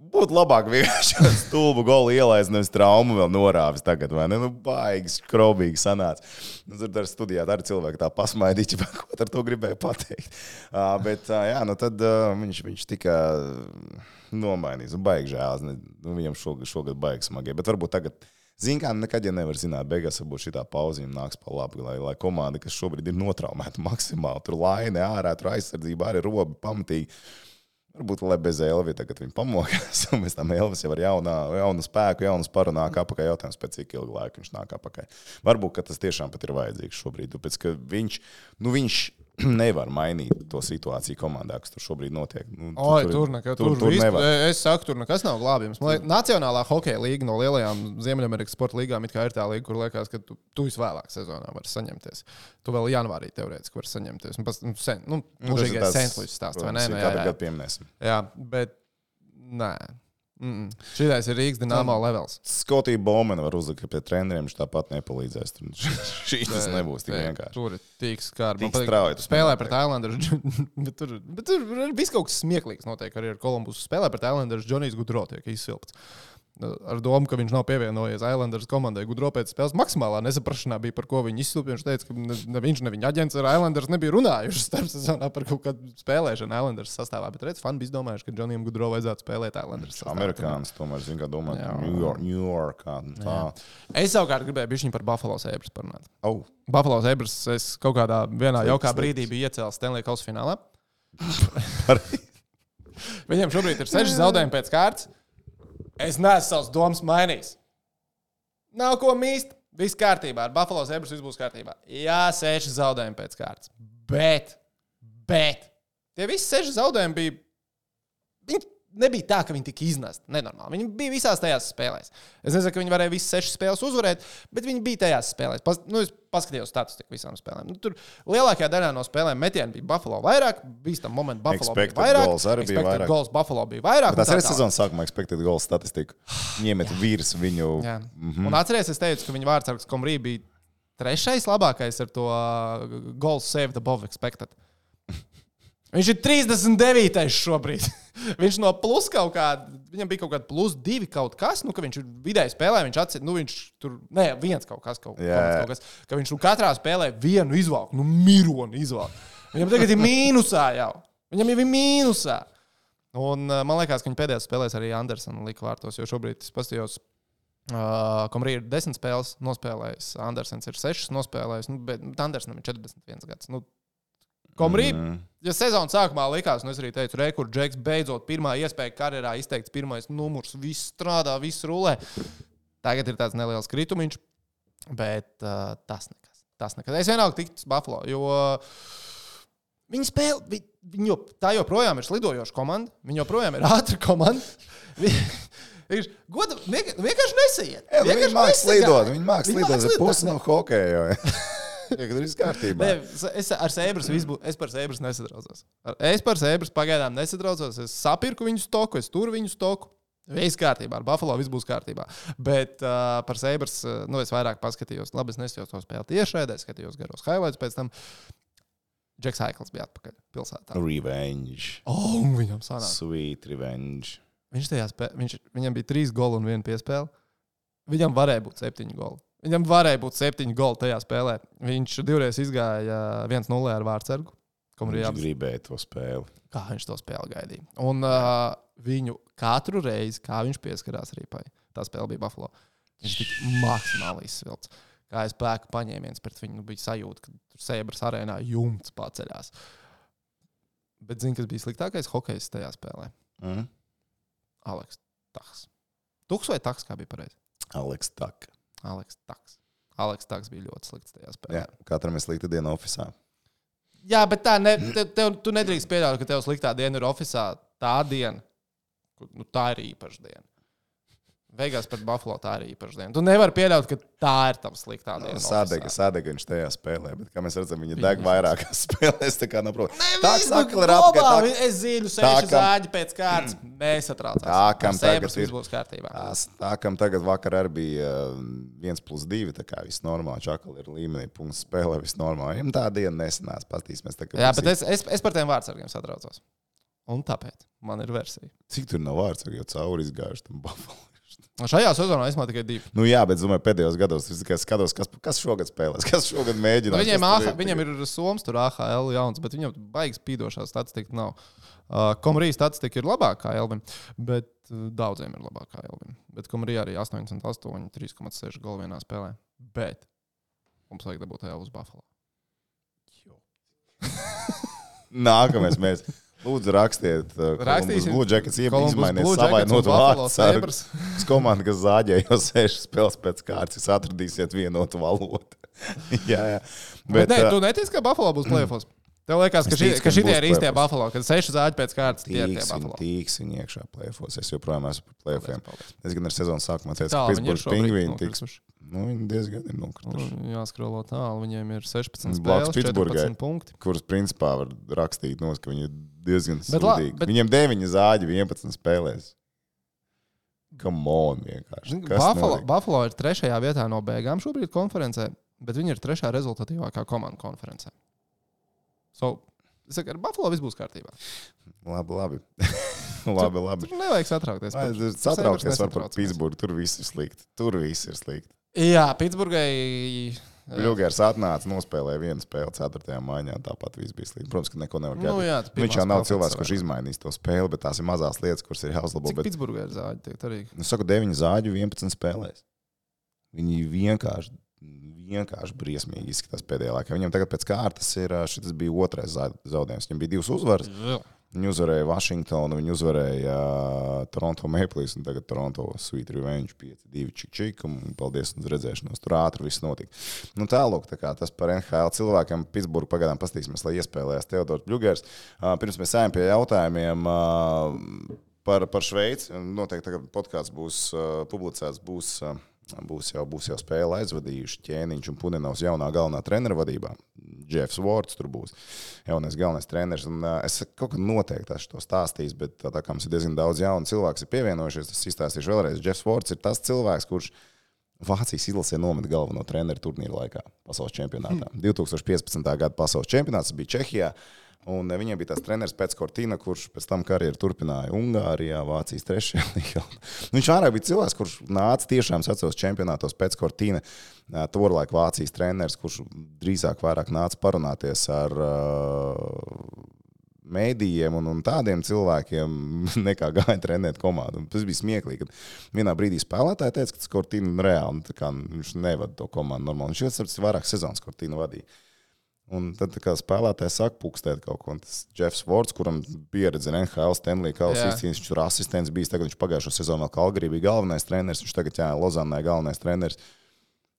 Būtu labāk vienkārši stulbu golu ielaist, nevis traumu vēl norāvis tagad, vai ne? Nu, baigs, skrobīgi sanāca. Nu, tur ar studijā arī cilvēki tā pasmaidīja, ko ar to gribēja pateikt. Uh, bet, uh, jā, nu tad uh, viņš, viņš tika nomainīts. Nu, baigi žēl. Nu, viņam šogad, šogad baigi smagie. Bet varbūt tagad. Ziniet, kā nekad jau nevar zināt, beigās varbūt šī pauzīme nāks pa labi, lai, lai komanda, kas šobrīd ir notraumēta maksimāli, tur laine ārā, tur aizsardzība arī robi pamatīgi. Varbūt vēl bez Elvis, tagad viņi pamokās, un pēc tam Elvis jau ar jaunu, jaunu spēku, jaunu sparu nāk apakaļ. Jautājums, pēc cik ilga laika viņš nāk apakaļ. Varbūt tas tiešām ir vajadzīgs šobrīd, tāpēc viņš, nu, viņš nevar mainīt to situāciju komandā, kas tur šobrīd notiek. Nu, Oi, tur nekā, tur, tur, tur nevar. Es saku, tur nekas nav glābjams. Liekas, Nacionālā hokeja līnija no lielajām Ziemeļamerikas sporta līgām ir tā līnija, kur liekas, ka tu, tu visvēlāk sezonā vari saņemties. Tu vēl janvārī teorētiski vari saņemties. Un pas, nu, sen, nu, Nu, tas ir tāds, Sentlīs stāsts, vai ne? Nu, jā, jā. pieminēsim. jā, bet nē. Mm -mm. Šitais ir Rīgas dīnāmo levels. Skotija Baumana var uzlikt, ka pie treneriem viņš tāpat nepalīdzēs. Šī tas nebūs tik vienkārši. Tur ir tik skarbi. Spēlē man pret Islanders. bet tur, bet tur viss kaut kas smieklīgs notiek arī ar Kolumbusu. Spēlē pret Islanders. Džonijs Gudro tiek izsilkts. Ar domu, ka viņš nav pievienojies Islanders komandai. Gudro pēc spēles maksimālā nesaprašanā bija, par ko viņi izsilpa. Viņš teica, ka ne, viņš, ne viņa aģents ar Islanders nebija runājuši starp sezonā par kaut kādu spēlēšanu Islanders sastāvā. Bet redz, fani bija izdomājuši, ka Džonijam Gudro vajadzētu spēlēt Islanders sastāvā. Amerikānis tomēr zina, kā un Tā. Es savukārt gribēju bišķiņu par Buffalo Sabres parunāt. Oh, Buffalo Sabres es kaut kādā vienā Slikts, jaukā slikts. brīdī biju iecēlis Stanley Kausa finālā. Viņam šobrīd ir seši zaudējumi pēc kārtas. Es neesmu savus domas mainījis. Nav ko mīst. Viss kārtībā. Ar Buffalo Zebras viss būs kārtībā. Jā, seši zaudējumi pēc kārtas. Bet, bet tie visi seši zaudējumi bija. Viņi nebija tā, ka viņi tika iznesti. Nenormāli. Viņi bija visās tajās spēlēs. Es nezinu, ka viņi varēja visas sešas spēles uzvarēt, bet viņi bija tajās spēlēs. Pas, nu, es paskatījos statistiku visām spēlēm. Nu, tur lielākajā daļā no spēlēm metienu bija Buffalo vairāk, bīstam momentu Buffalo Expected bija vairāk. goals arī bija expected vairāk. Goals Buffalo bija vairāk. Tas arī sezonas sākumā expected goal statistiku. Ņemiet virs viņu. Jā. Mm -hmm. Un atcerieties, es teicu, ka viņa vārdsargs Komrī bija trešais labākais ar to uh, goals saved above expected. Viņš ir 39. šobrīd. viņš no plus kaut kāda, viņam bija kaut kāda plus divi kaut kas, nu, ka viņš vidēji spēlē, viņš atcīm, nu, viņš tur, nē, viens kaut kas, kaut, yeah. kaut kas, ka viņš nu, katrā spēlē vienu izvalku, nu, mironu izvalku. Viņam tagad ir mīnusā jau. Viņam jau ir mīnusā. Un uh, man liekas, ka viņa pēdējās spēlēs arī Andersona lika vārtos, jo šobrīd es paskatījos. Uh, Komrī ir 10 spēles nospēlējis, Andersons ir 6 nospēlējis, nu, bet Andersonam ir 41 gads. Nu, Komrī, mm. ja sezonas sākumā likās, un es arī teicu, re, kur Džeks beidzot pirmā iespēja karjerā izteikts pirmais numurs, viss strādā, viss rulē. Tagad ir tāds neliels kritumiņš, bet uh, tas nekas. Tas nekas. Es vienalga tiktu Buffalo, jo uh, viņi spēlē, vi- viņi, jo, tā joprojām ir slidojoša komanda, viņi joprojām ir ātra komanda. Viņš goda vienkār- vienkārši nesaiet. Jā, nu, viņi Vienkārši viņi mākslinieki Viņi slidot, māk tas slidot. pusi no hokeja. Ja, kad viss kārtībā. Ne, es ar Sēbras visu, es par Sēbras nesadraudzos. Es par Sēbras pagaidām nesadraudzos. Es sapirku viņu stoku, es turu viņu stoku. Viss kārtībā, ar Buffalo viss būs kārtībā. Bet uh, par Sēbras, uh, nu, es vairāk paskatījos, labi, es nesijos to spēli tiešraidē, skatījos garos highlights pēc tam. Džeks Haikls bija atpakaļ pilsētā. Revenge. Oh, viņam sanāca. Sweet revenge. Viņš tajā spēlē, viņš, viņam bija trīs goli un viena piespēle. Viņam varēja būt septiņi goli. Viņam varēja būt septiņi goli tajā spēlē. Viņš divreiz izgāja 1-0 ar Vārtsargu. Viņš Viņš gribēja to spēli. kā viņš to spēli gaidīja. Un uh, viņu katru reizi, kā viņš pieskarās rīpai, tā spēle bija Buffalo. Viņš tika maksimāli izsvilts. Kā es spēku paņēmiens pret viņu, bija sajūta, ka tur Sēbras arēnā jumts paceļās. Bet zini, kas bija sliktākais hokejs tajā spēlē? Mm. Aleks Taks. Tuks vai Taks, kā bija pareizi? Aleks Tak. Aleks Taks. Aleks Taks bija ļoti slikts tajā spēlē. Jā, katram ir slikta diena oficiālā. Jā, bet tā ne, te, tev, tu nedrīkst pieļaut, ka tev sliktā diena ir oficiālā. Tā diena, nu, tā ir īpaša diena. Beigās pret Buffalo tā ir īpaša diena. Tu nevari pieļaut, ka tā ir tava sliktā diena. Sādega, oficiāli. sādega viņš tajā spēlē, bet kā mēs redzam, viņa deg vairākās spēlēs. Tā kā nav problēma. Ne, Tā kā būs ir apkārt. Es zinu, seši zāģi pēc kārtas. Nesatraucās. Tā, kam tagad ir- būs kārtībā. Tā kam tagad vakar arī bija uh, viens plus divi, tā kā viss normāli. Čakal ir līmenī, punkts spēlē, viss normāli. Viņam tā diena nesanās, kā Jā, bet es, es, es par tiem vārdsargiem satraucos. Un tāpēc man ir versija. Cik tur nav vārds, jau cauri izgājuši tam Buffalo. Šajā sezonā es tikai divi. Nu, jā, bet domāju, pēdējos gados es tikai skatos, kas, kas šogad spēlēs, kas šogad mēģina. Nu, viņiem, AH, viņiem ir Somijas, tur AHL jauns, bet viņam baigas spīdošā statistika nav. Uh, Komrijas statistika ir labākā Elvim, bet uh, daudziem ir labākā Elvim. Bet Komrija arī 88, 3,6 golu vienā spēlē. Bet mums vajag dabūt jau uz Buffalo. Nākamais mēs. Lūdzu, rakstiet, uh, Rakstīsim. Blue Jackets izmainīt Buffalo vārdu. Tas komandas, kas zāģē jau sešas spēles pēc kārtas, atradīsiet vienotu valodu. jā, jā. Bet, bet nē, uh, tu netici, ka Buffalo būs plēfos. Tev liekas, ka, Es šī, ka šitie ir īstie. Buffalo, kad seši zāģi pēc kārtas tie ir tie Tīks Buffalo. tīks viņi iekšā plēfos. Es joprojām esmu par plēfiem. Es gan ar sezonas sākumā teicu, ka šobrīd pingvīni tiks. Nu, viņi diezgan ir nokrituši. Nu, Jāskrolo tālu, viņiem ir 16 Blakus. 14 punkti. Kurus principā var rakstīt, nos, ka viņi ir diezgan sūdīgi. bet- Viņiem 9 zāģi 11 spēlēs. Come on, vienkārši. Kas Buffalo, notiek? Buffalo ir trešajā vietā no beigām šobrīd konferencē, bet viņi ir trešā rezultatīvākā komanda konferencē. So, es saku, ar Buffalo viss būs kārtībā. Labi, labi. labi, labi. Tur nevajag satraukties. Ai, par- Satraukties var par. Pitsburgu. Tur viss ir slikti. Tur viss ir slikti. Jā, Pitsburgai. Bļūgers atnāca, nospēlēja vienu spēli 4. maiņā. Tāpat viss bija slikti. Protams, ka neko nevar Nu, gadīt. jā, tas Viņš jau nav cilvēks, kurš izmainīs to spēli, bet tās ir mazās lietas, kuras ir jāuzlabo. Bet, Pitsburgai ir zāģi? Arī. nu, saku, 9 zāģu 11 spēlēs. Viņi vienkārši, vienkārši briesmīgi izskatās pēdējā laikā. Viņam tagad pēc kārtas ir šis bija otrais zaudējums. Viņam bija divas uzvaras. Viņi uzvarēja Vašingtonu, viņi uzvarēja Toronto Maple Leafs un tagad Toronto Sweet Revenge 5-2 čik čik. Un paldies uz redzēšanos. Tur ātri viss notika. Nu, tālāk, tā kā tas par NHL cilvēkiem Pitsburgā pagaidām paskatīsimies, lai iespēlējās Teodors Bļūgers. Uh, pirms mēs ejam pie jautājumiem. Par, par Šveici. Noteikti podkāsts būs publicēts. Būs, Būs jau, būs jau spēle aizvadījuši ķēniņš un Punenovs jaunā galvenā treneru vadībā. Jeffs Vorts tur būs jaunais galvenais treneris. Un, uh, es kaut kā noteikti esmu to stāstījis, bet tā, tā kā mums ir diezgan daudz jaunu cilvēku, ir pievienojušies. Tas izstāstīšu vēlreiz. Jeffs Vorts ir tas cilvēks, kurš Vācijas izlasē nometa galveno treneru turnīra laikā pasaules čempionātā. 2015. gada pasaules čempionāts bija Čehijā. Un eh, viņiem bija tas treneris pēc Kortīna, kurš pēc tam karjeru turpināja Ungārijā, Vācijas trešajā līgā. Viņš vairāk bija cilvēks, kurš nāca tiešām sacos čempionātos pēc Kortīna. Tolaik Vācijas treneris, kurš drīzāk nāca parunāties ar uh, mēdījiem un, un tādiem cilvēkiem, nekā gāja trenēt komandu. Un tas bija smieklīgi. Vienā brīdī spēlētāji teica, ka tas Kortīna reāli nu, viņš nevada to komandu normāli. Viņš jau tas vairāk sezonas Kortīna vadīja. Un tad, kā spēlētājs saka, pūkstēt kaut ko. Un tas Jeffs Vorts, kuram pieredze NHL, Stanley izcīnījis, viņš tur asistents bijis. Tagad viņš pagājušo sezonu vēl Kalgarī bija galvenais treneris. Viņš tagad, jā, Lozanē galvenais treneris.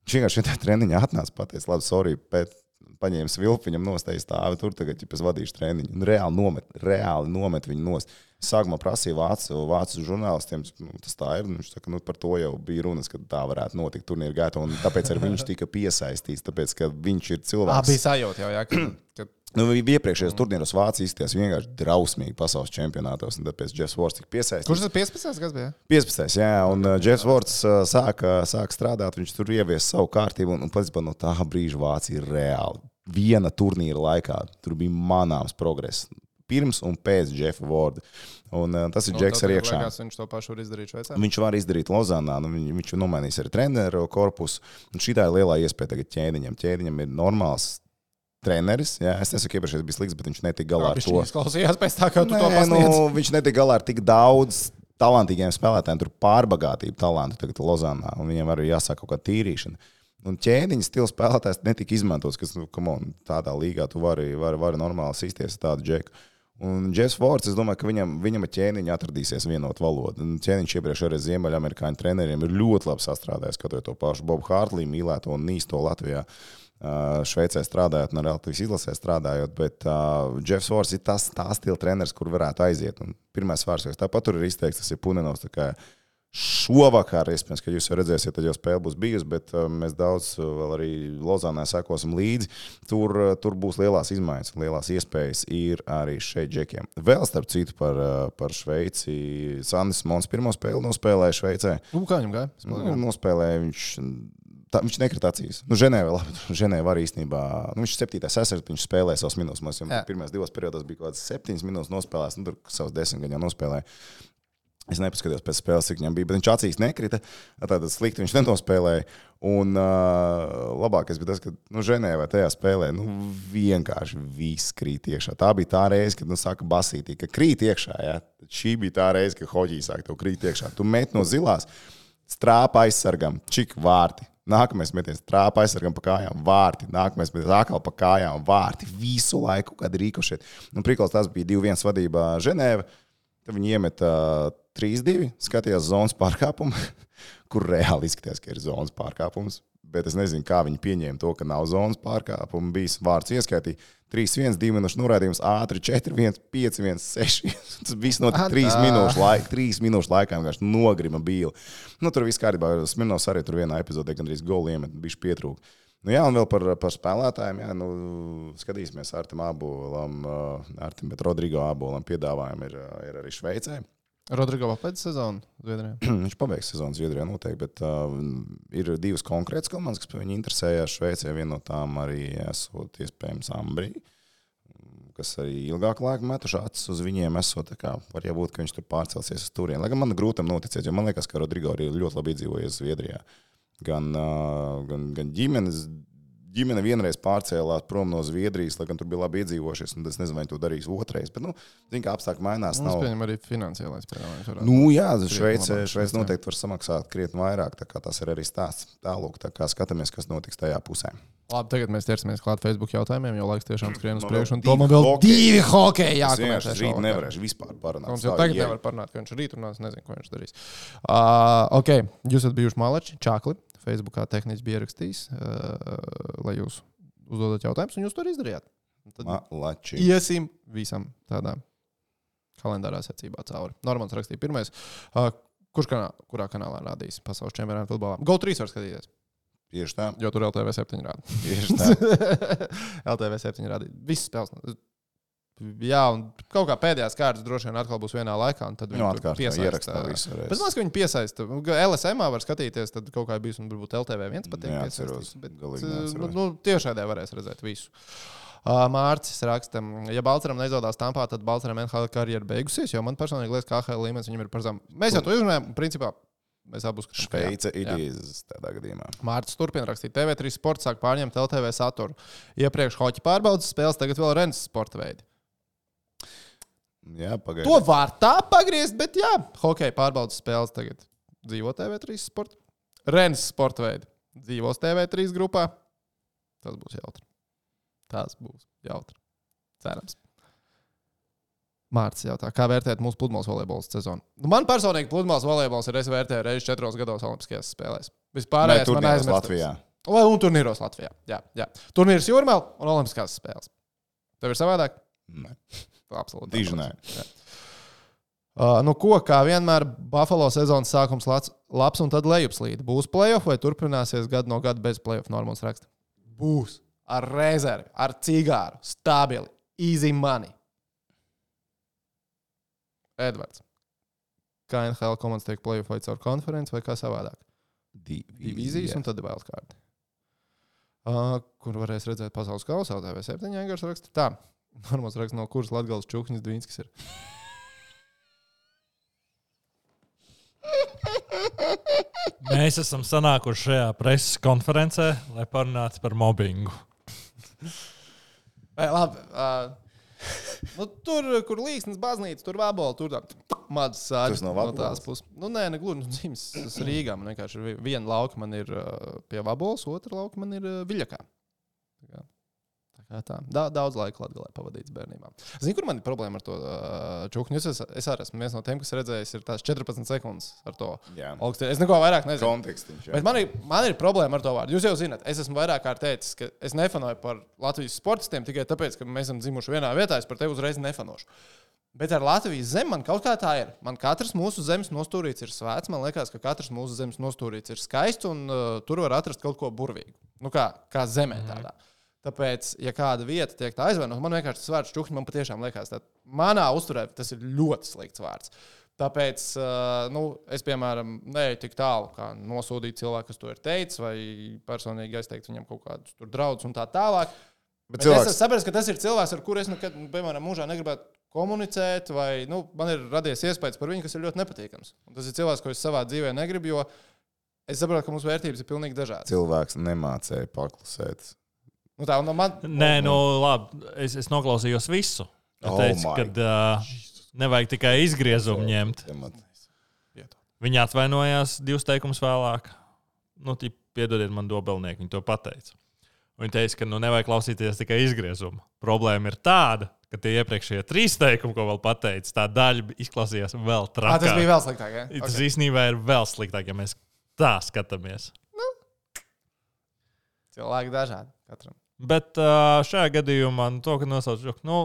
Viņš vienkārši šajā treniņā atnāca pateicis, labi, sorry, bet paņēma vilpu, viņam nostāja stāvi tur, tagad, ja es vadīšu treniņu. Un reāli nomet, reāli nomet viņu nost. Sākumā prasīja vācu, vācu žurnālistiem, nu, tas tā ir. Viņš saka, nu, par to jau bija runas, ka tā varētu notikt turnīra gaitā. Tāpēc viņš tika piesaistīts, tāpēc, ka viņš ir cilvēks. bija sajūta jau, jā, ka, ka Nu, iepriekšējos turnīros Vācija izskatījās vienkārši drausmīgi pasaules čempionātos, un tāpēc Jeffs Vorts tika piesaistīts. kurš tas 15. gads bija? 15. Jā, un uh, Jeffs Vorts uh, sāka, sāka strādāt, viņš tur ieviesa savu kārtību, un, un pats no tā brīža Vācija ir reāli. Viena turnīra laikā tur bija manāms progress. Pirms un pēc Jeffa Vorda. Un, uh, tas ir Nu, Džeks tev ar tagad iekšā. liekas, Viņš to pašu var izdarīt Šveicē. Viņš var izdarīt Lozānā, nu, viņ- viņš nomainīs arī treneru korpusu. Šī ir lielā iespēja tagad ķēniņam. Ķēniņam ir normāls treneris. Jā, es nesaku, ka iepriekšējais bija slikts, bet viņš netika galā ar Viņš to. izklausījās pēc tā, kā tu to Nē, pasniedz. nu, viņš netika galā ar tik daudz talantīgiem spēlētājiem. Tur pārbagātība talantu tagad Lozānā, un viņiem arī jāsāk kaut kāda tīrīšana. Un ķēniņa stila spēlētājs netika izmantots, kas nu, on, tādā līgā tu vari, vari, vari normāli sīsties ar tādu džeku. Un Jeffs Fords, es domāju, ka viņam, viņam ar ķēniņu atradīsies vienot valodu. Un ķēniņš iepriekš arī Ziemeļamerikāņu treneriem ir ļoti labi sastrādājis, skatot to pašu Bobu Hārtlī, mīlēto un nīsto Latvijā. Uh, Šveicē strādājot, un arī Latvijas izlasē strādājot, bet uh, Jeffs Fords ir tas tā stila treneris, kur varētu aiziet. Un pirmais vārds, kas tāpat tur ir izteikts, tas ir Punenovs. Šovakar, iespējams, ka jūs redzēsiet, tad jau spēle būs bijusi, bet uh, mēs daudz uh, vēl arī Lozānē sekosim līdzi. Tur, uh, tur būs lielās izmaiņas, un lielās iespējas ir arī šeit džekiem. Vēl starp citu par, par Šveici. Sandis Mons pirmo spēli nospēlēja Šveicē. Nu, kā viņam gāja? Nu, nospēlēja viņš. Tā, viņš nekrita acīs. Nu, Ženēvā, labi, Ženēvā arī īstenībā. Nu, viņš ir septītais sesers, viņš spēlēja savus minūtes. Mums jau Jā. pirmās divas periodos bija kaut kāds septiņas minūtes nospēlējis. Nu, tur savus desmit gan jau nospēlēja. Es nepaskatījos pēc spēles, cik viņam bija, bet viņš acīs nekrita. Tātad slikti viņš nenospēlēja. Un uh, labākais bija tas, ka nu, Ženēvā tajā spēlē nu, vienkārši viss krīt iekšā. Tā bija tā reize, kad nu, saka basītī, ka krīt iekšā. Ja? Tad Šī bija tā reize, kad hoģija sāk tev krīt iekšā. Tu met no zilās, strāpa aizsargam, čik vārti. Nākamais metiens trāpa aizsargam pa kājām, vārti. Nākamais metiens atkal pa kājām, vārti. Visu laiku, kad rīkošiet. Nu, Prikals tas bija 2-1 vadībā Ženēva. Tad viņi iemeta 3-2, skatījās zonas pārkāpumu, kur reāli izskatījās, ka ir zonas pārkāpums. Bet es nezinu, kā viņi pieņēma to, ka nav zonas pārkāpuma. Bija vārds ieskaitīja 3-1, 2 minūšu norādījums, ātri 4-1, 5-1, 6. Tas viss notika Ah, 3 tā. minūšu laikā. 3 minūšu laikā vienkārši nogrima bija. Nu, tur viss kārtībā. Smirnovs arī tur vienā epizodē gandrīz goli iemet, bija pietrūkts. Nu, jā, un vēl par, par spēlētājiem. Jā, nu, skatīsimies ar Artiņu Abolam, Artiņu, bet Rodrigo Abolam piedāvājumi ir, ir arī Šveicē. Rodrigo pēc sezonu Zviedrijā. Viņš pabeigs sezonas Zviedrijā noteikti, bet uh, ir divas konkrētas komandas, kas par viņu interesējās. Šveicē viena no tām arī esot iespējams Ambrī, kas arī ilgāk laika metuši acis uz viņiem. Esot, kā, var jau būt, ka viņš tur pārcelsies uz turieni. Lai gan man grūti noticēt, jo man liekas, ka Rodrigo arī ļoti labi izdzīvojies Zviedrijā. Gan, uh, gan, gan ģimenes. Ģimene vienreiz pārcēlās prom no Zviedrijas, lai gan tur bija labi iedzīvojušies. Es nezinu, vai to darīs otrais. Bet, nu, zinu, kā apstākļi mainās. Mums nav- pieņem arī finansiālais piedāvājums. Nu, jā, šeit, jā. noteikti var samaksāt krietni vairāk. Tas ir arī stāsts. Tālāk, tā kā skatāmies, kas notiks tajā pusē. Labi, tagad mēs ķersimies klāt Facebook jautājumiem, jo laiks tiešām skrien uz priekšu. un to Man divi vēl divi hokeji Es vienkārši jākomentē. rīt nevarēšu vispār parunāt. Mums jau tagad ieri. nevar parunāt, ka viņš rīt runās. Nezinu, ko viņš darīs. Uh, ok, jūs esat bijuši malači, čakli. Facebookā tehniski bija rakstījis, uh, lai jūs uzdodat jautājumus, un jūs to arī izdarījāt. Un Tad Malači. iesim visam tādām kalendārā secībā cauri. Normāls rakstīja pirmais. Uh, kurš kanā, kurā kanālā rādīs pasaules čempionāta futbolā? GO3 var skatīties, Tieši tā. jo tur LTV 7 rāda. Tieši tā. LTV 7 rādīja. Visas spēles. Jā, un kaut kā pēdējās kārtas droši vien atkal būs vienā laikā. un Tad Nu, viņi tur atkārt, piesaista- Bet man liekas, ka viņi piesaista. LSM var skatīties, tad kaut kā bijis, un varbūt LTV viens patīk. Neatceros, Bet, uh, neatceros. nu, tiešādē varēs redzēt visu. Uh, Mārcis raksta, ja Balčūskam neizdodas tampā, tad Balčūskam NHL karjera beigusies. Jo man personīgi liekas, ka AHL līmenis viņam ir par zemu. Mēs jau to izrunājām. Principā mēs abi uzskatām, ka. Šveice ir izdevies tādā gadījumā. Mārcis turpina rakstīt, TV3 sports sāk pārņemt LTV saturu. Iepriekš hoķi pārbaudas spēles, tagad vēl Rennes sporta veidi. Jā, To pagaidiet. var tā pagriezt, bet jā, hokeja pārbaudas spēles tagad dzīvo TV3 sporta. Rennes sporta veidi dzīvos TV3 grupā. Tas būs jautri. Tas būs jautri. Cerams. Mārcis jautā, kā vērtēt mūsu pludmales volejbola sezonu? Nu, man personīgi pludmales volejbols ir es vērtēju reizes četros gados Olimpiskajās spēlēs. Vispār Nē, turnīros Latvijā. Lai, un turnīros Latvijā. Jā, jā. Turnīrs Jūrmēl un Olimpiskās spēles. Tev ir savādāk? Nē. Absolūti. Diži nē. Uh, nu, ko, kā vienmēr, Buffalo sezonas sākums lats, labs un tad lejupslīd. Būs playoff vai turpināsies gadu no gada bez playoff normāls raksta? Būs. Ar rezervi, ar cigāru, stabili, easy money. Edvards. Kā NHL komandas tiek playoff vai caur konferenci vai kā savādāk? Divīzijas un tad vēl kāda. Uh, kur varēs redzēt pasaules kausa TV7 vienkārši raksta tā. Normāls raksts, no kuras Latvijas čūskas Dvīnskis ir. Mēs esam sanākuši šajā preses konferencē, lai parunātu par mobbingu. Vai, labi, uh, nu, tur, kur līksnes baznīca, tur vabola, tur tā mazs sāģis no no tās puses. Nu, nē, ne gluži, nu, dzimis, tas Rīgā. Man vienkārši viena lauka, man ir uh, pie vabolas, otra lauka man ir uh, Viļakā. Tā kā- tā. Da, daudz laika Latvijā pavadīts bērnībā. Zini, kur man ir problēma ar to uh, čūsku? Es, es arī esmu viens no tiem, kas redzējis, ir tās 14 sekundes ar to Jā, augstu. Es neko vairāk nezinu. kontekstiņš. jā. Bet man ir, man ir problēma ar to vārdu. Jūs jau zināt, es esmu vairāk kārt teicis, ka es nefanoju par Latvijas sportistiem tikai tāpēc, ka mēs esam dzimuši vienā vietā. Es par tevi uzreiz nefanošu. Bet ar Latvijas zemi man kaut kā tā ir. Man katrs mūsu zemes nostūrīts ir svēts. Man liekas, ka katrs mūsu zemes nostūrīts ir skaists un uh, tur var atrast kaut ko burvīgu. Nu, kā, kā zemē tādā. Tāpēc, ja kāda vieta tiek tā aizvainota, man vienkārši tas vārds čūskas man patiešām liekas, ka manā uzturē tas ir ļoti slikts vārds. Tāpēc nu, es, piemēram, neeju tik tālu, kā nosodīt cilvēku, kas to ir teicis, vai personīgi aizteikt viņam kaut kādus draudus un tā tālāk. Bet Bet cilvēks, Es saprotu, ka tas ir cilvēks, ar kuru es nekad, nu, piemēram, mūžā negribētu komunicēt, vai nu, man ir radies iespējas par viņu, kas ir ļoti nepatīkams. Un tas ir cilvēks, ko es savā dzīvē negribu, jo es saprotu, ka mūsu vērtības ir pilnīgi dažādas. cilvēks nemācēja paklusēt. Nu, tā, un man, Nē, nu labi, es, es noklausījos visu. Es Oh teicu, my ka uh, nevajag tikai izgriezumu ņemt. Viņa atvainojās divus teikumus vēlāk. Nu, tī, piedodiet man, dobelnieki, viņi to pateica. Viņa teica, ka nu, nevajag klausīties tikai izgriezumu. Problēma ir tāda, ka tie iepriekšējie trīs teikumi, ko vēl pateica, tā daļa izklausījās vēl à, trakāk. tas bija vēl sliktāk. Ja? Tas Okay. īstenībā ir vēl sliktāk, ja mēs tā skatāmies. Cilvēki dažādi. Katram. Bet uh, šajā gadījumā nu, to, ka nosauc joku, nu,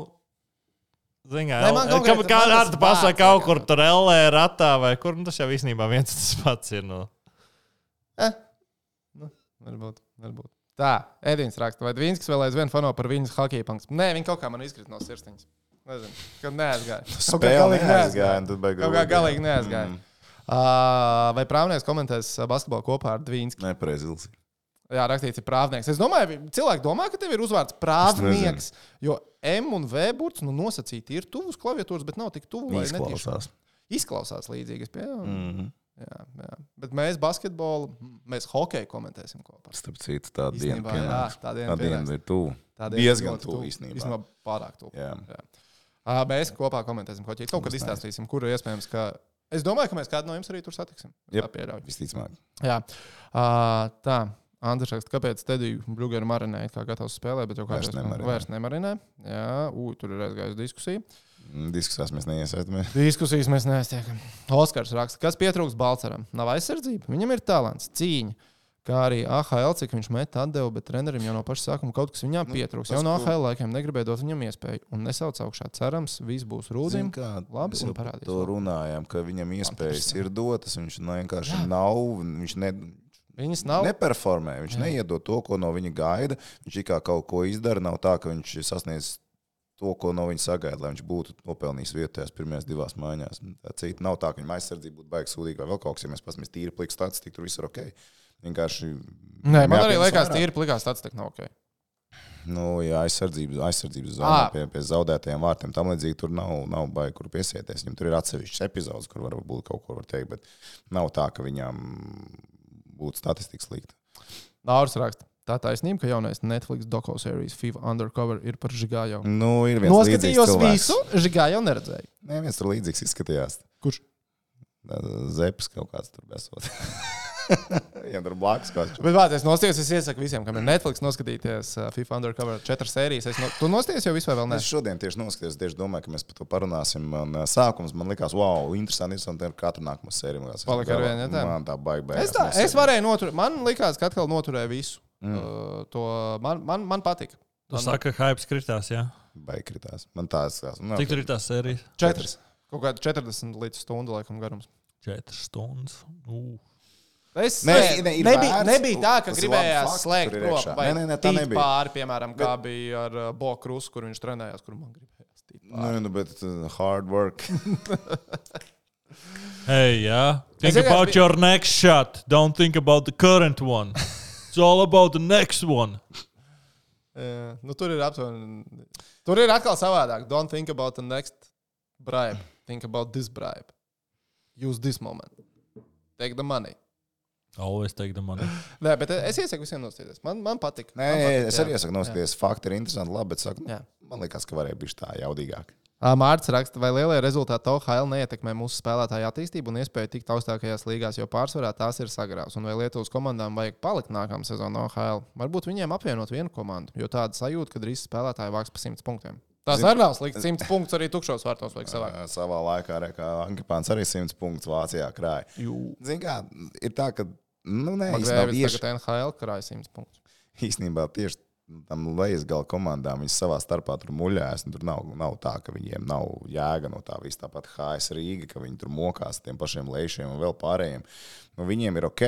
Zinām, Nē, man kā, konkrēti- kā pasaki vārds kaut kur tur LE ratā vai kur, nu, tas jau īstenībā viens tas pats ir. Nu. Eh. Nu, varbūt, varbūt. Tā, Edīns raksta, vai Dvīnskis vēl aizvien fano par viņas hokeja punktu? Nē, viņa kaut kā man izkrita no sirsniņas. Nezinu, kad neaizgāja. Kaut Spēle galīgi neaizgāja. un tad beigu- Kaut kā galīgi neaizgāja. Mm. Uh, vai prāvnieks komentēs basketbolu kopā ar Dvīnski? Nepareizi. Jā, rakstīts, ir prāvnieks. Es domāju, cilvēki domā, ka tev ir uzvārds prāvnieks. Jo M un V burts nu, nosacīti ir tuvus klaviatūras, bet nav tik tuvu. Izklausās. Izklausās līdzīgi. pieņemu. Mhm. Jā, jā. Bet mēs basketbolu, mēs hokeju komentēsim kopā. Starp citu, tā diena jā, tā diena Tā diena ir tuvu. Tā diena Diezgan tuvu īstenībā. Īstenībā pārāk tuvu. Jā. Uh, mēs kopā komentēsim hokeju. Kaut kad izstāstīsim, kur iespējams, ka. Es domāju, ka mēs kādu no jums arī tur satiksim. Tā pieļauj. Visticamāk. Jā, uh, tā. Andrēs raksta, kāpēc Tediju Brūgeru marinē, kā gatavs spēlēt, bet jau kādreiz nemarinē. vairs nemarinē. Jā, ū, tur ir aizgājusi diskusija. Mm, Diskusijās mēs neiesaistamies. Diskusijas mēs neaiztiekam. Oskars raksta, kas pietrūks Balceram? Nav aizsardzība, viņam ir talants, cīņa. Kā arī AHL, cik viņš met atdevu, bet trenerim jau no paša sākuma kaut kas viņam Nu, pietrūks. tas, Jau no AHL laikiem negribēja dot viņam iespēju. Un nesauc augšā. Cerams, viss būs kā, labi un parādīs To runājām, ka viņam iespējas ir dotas. Viņš nu, vienkārši Jā. nav. Viņš ne, Viņas nav. neperformē. Viņš Jā. neiedod to, ko no viņa gaida. Viņš kā kaut ko izdara. Nav tā, ka viņš sasniedz to, ko no viņa sagaida, lai viņš būtu nopelnījis vietējās pirmajās divās maiņās. Tā cita nav tā, ka viņam aizsardzība būtu baigta sūdīga vai vēl kaut kas. Ja mēs paskatāmies tīri pliks statistiku, tur viss ir ok. Vienkārši. Nē, man arī liekas, tīri plikās tāds tā nav ok. Nu, jā, aizsardzības, aizsardzības zonā pie, pie zaudētajiem vārtiem. Tam līdzīgi tur nav, nav baigi, kur piesieties. Viņam tur ir atsevišķs epizodes, kur varbūt kaut ko var teikt, bet nav tā, ka viņam būtu statistika slikta. Nārs raksta. Tā taisnība, ka jaunais Netflix dokumentālijas FIFA Undercover ir par Žigāju. Nu, ir viens Noskatījos visu, Žigāju neredzēju. Nē, viens tur līdzīgs izskatījās. Kurš? Zeps kaut kāds tur besot. Viņam tur blakus kaut kas. Bet, vārds, es nostājos, es iesaku visiem, kam ir Netflix, noskatīties uh, FIFA Undercover četras sērijas. Es no... Tu nostājies jau vispār vēl ne? Es šodien tieši noskatījos, tieši domāju, ka mēs par to parunāsim. Man ā, sākums man likās, wow, interesanti, interesanti. Ar katru nākamo sēriju man Palika ar vienu, ja tā? Man tā baigta. Es, tā, es varēju noturēt, man likās, ka atkal noturēju visu. Mm. Uh, to man, man, man patika. Tu saki, ka hype kritās, jā. Baigta. Man tā izskatās. Nu, Cik tur ir tās sērijas? Četras. Kaut kāda 40 līdz stundu laikam garums. Četras stundas. Uh. Es Nē, ne, ir nebija, vērts. nebija tā, ka gribējās slēgt iekšā. Vai Nē, nē, nē, tā nebija. pāri, piemēram, kā bija ar uh, Bo Krusu, kur viņš trenējās, kur man gribējās. tīt pāri. Nu, nu, bet uh, hard work. Hey, jā. Es Think vienkārši about biju- your next shot. Don't think about the current one. It's all about the next one. Jā, nu, tur ir aptuveni. Tur ir atkal savādāk. Don't think about the next bribe. Think about this bribe. Use this moment. Take the money. Always take the money. Nē, bet es iesaku visiem noskatīties. Man, man patīk. Nē, man patīk, es jā. arī iesaku noskatīties. Fakti ir interesanti, labi, bet saku, nu, Jā. man liekas, ka varēja būt tā jaudīgāk. Ā, Mārcis raksta, vai lielie rezultāti OHL neietekmē mūsu spēlētāju attīstību un iespēju tikt augstākajās līgās, jo pārsvarā tās ir sagrāvas. Un vai Lietuvas komandām vajag palikt nākamā sezonā OHL? Varbūt viņiem apvienot vienu komandu, jo tāda sajūta, ka drīz spēlētāji vāks pa 100 punktiem. Tas arī nav slikti. 100 punktus arī tukšos vārtos vajag savākt. Savā laikā arī Ankepāns arī 100 punktus Vācijā krāja. Zini, kā ir tā, ka. Nu, nē, Magrēvis tieši, tagad NHL krāja 100 punktus. īstenībā tieši tam lejas gala komandām viņi savā starpā tur muļājas. Tur nav, nav tā, ka viņiem nav jēga no tā visa. Tāpat HS Rīga, ka viņi tur mokās tiem pašiem lejšiem un vēl pārējiem. Nu, viņiem ir ok.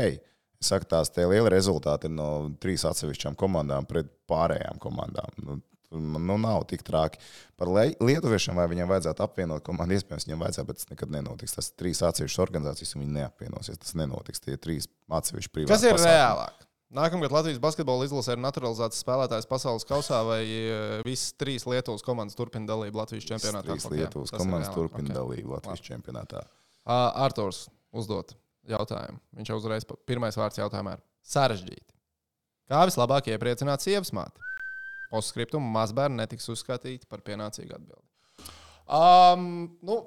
Es saku, tās tie lieli rezultāti ir no trīs atsevišķām komandām pret pārējām komandām. Nu, tur man nu, nav tik traki. Par lietuviešiem, vai viņiem vajadzētu apvienot komandu, iespējams, viņiem vajadzētu, bet tas nekad nenotiks. Tas trīs atsevišķas organizācijas, un viņi neapvienosies. Tas nenotiks. Tie trīs atsevišķi privāti. Kas ir pasākumi. reālāk? Nākamgad Latvijas basketbola izlasē ir naturalizēts spēlētājs pasaules kausā, vai eh, visas trīs Lietuvas komandas turpina dalību Latvijas čempionātā? Trīs Ok, Lietuvas ir komandas turpina ok. dalību Latvijas čempionātā. Ā, Arturs uzdot jautājumu. Viņš jau uzreiz pirmais vārds jautājumā ir sarežģīti. Kā vislabāk iepriecināt sievas māti? Postskriptumu mazbērni netiks uzskatīti par pienācīgu atbildi. Um, nu,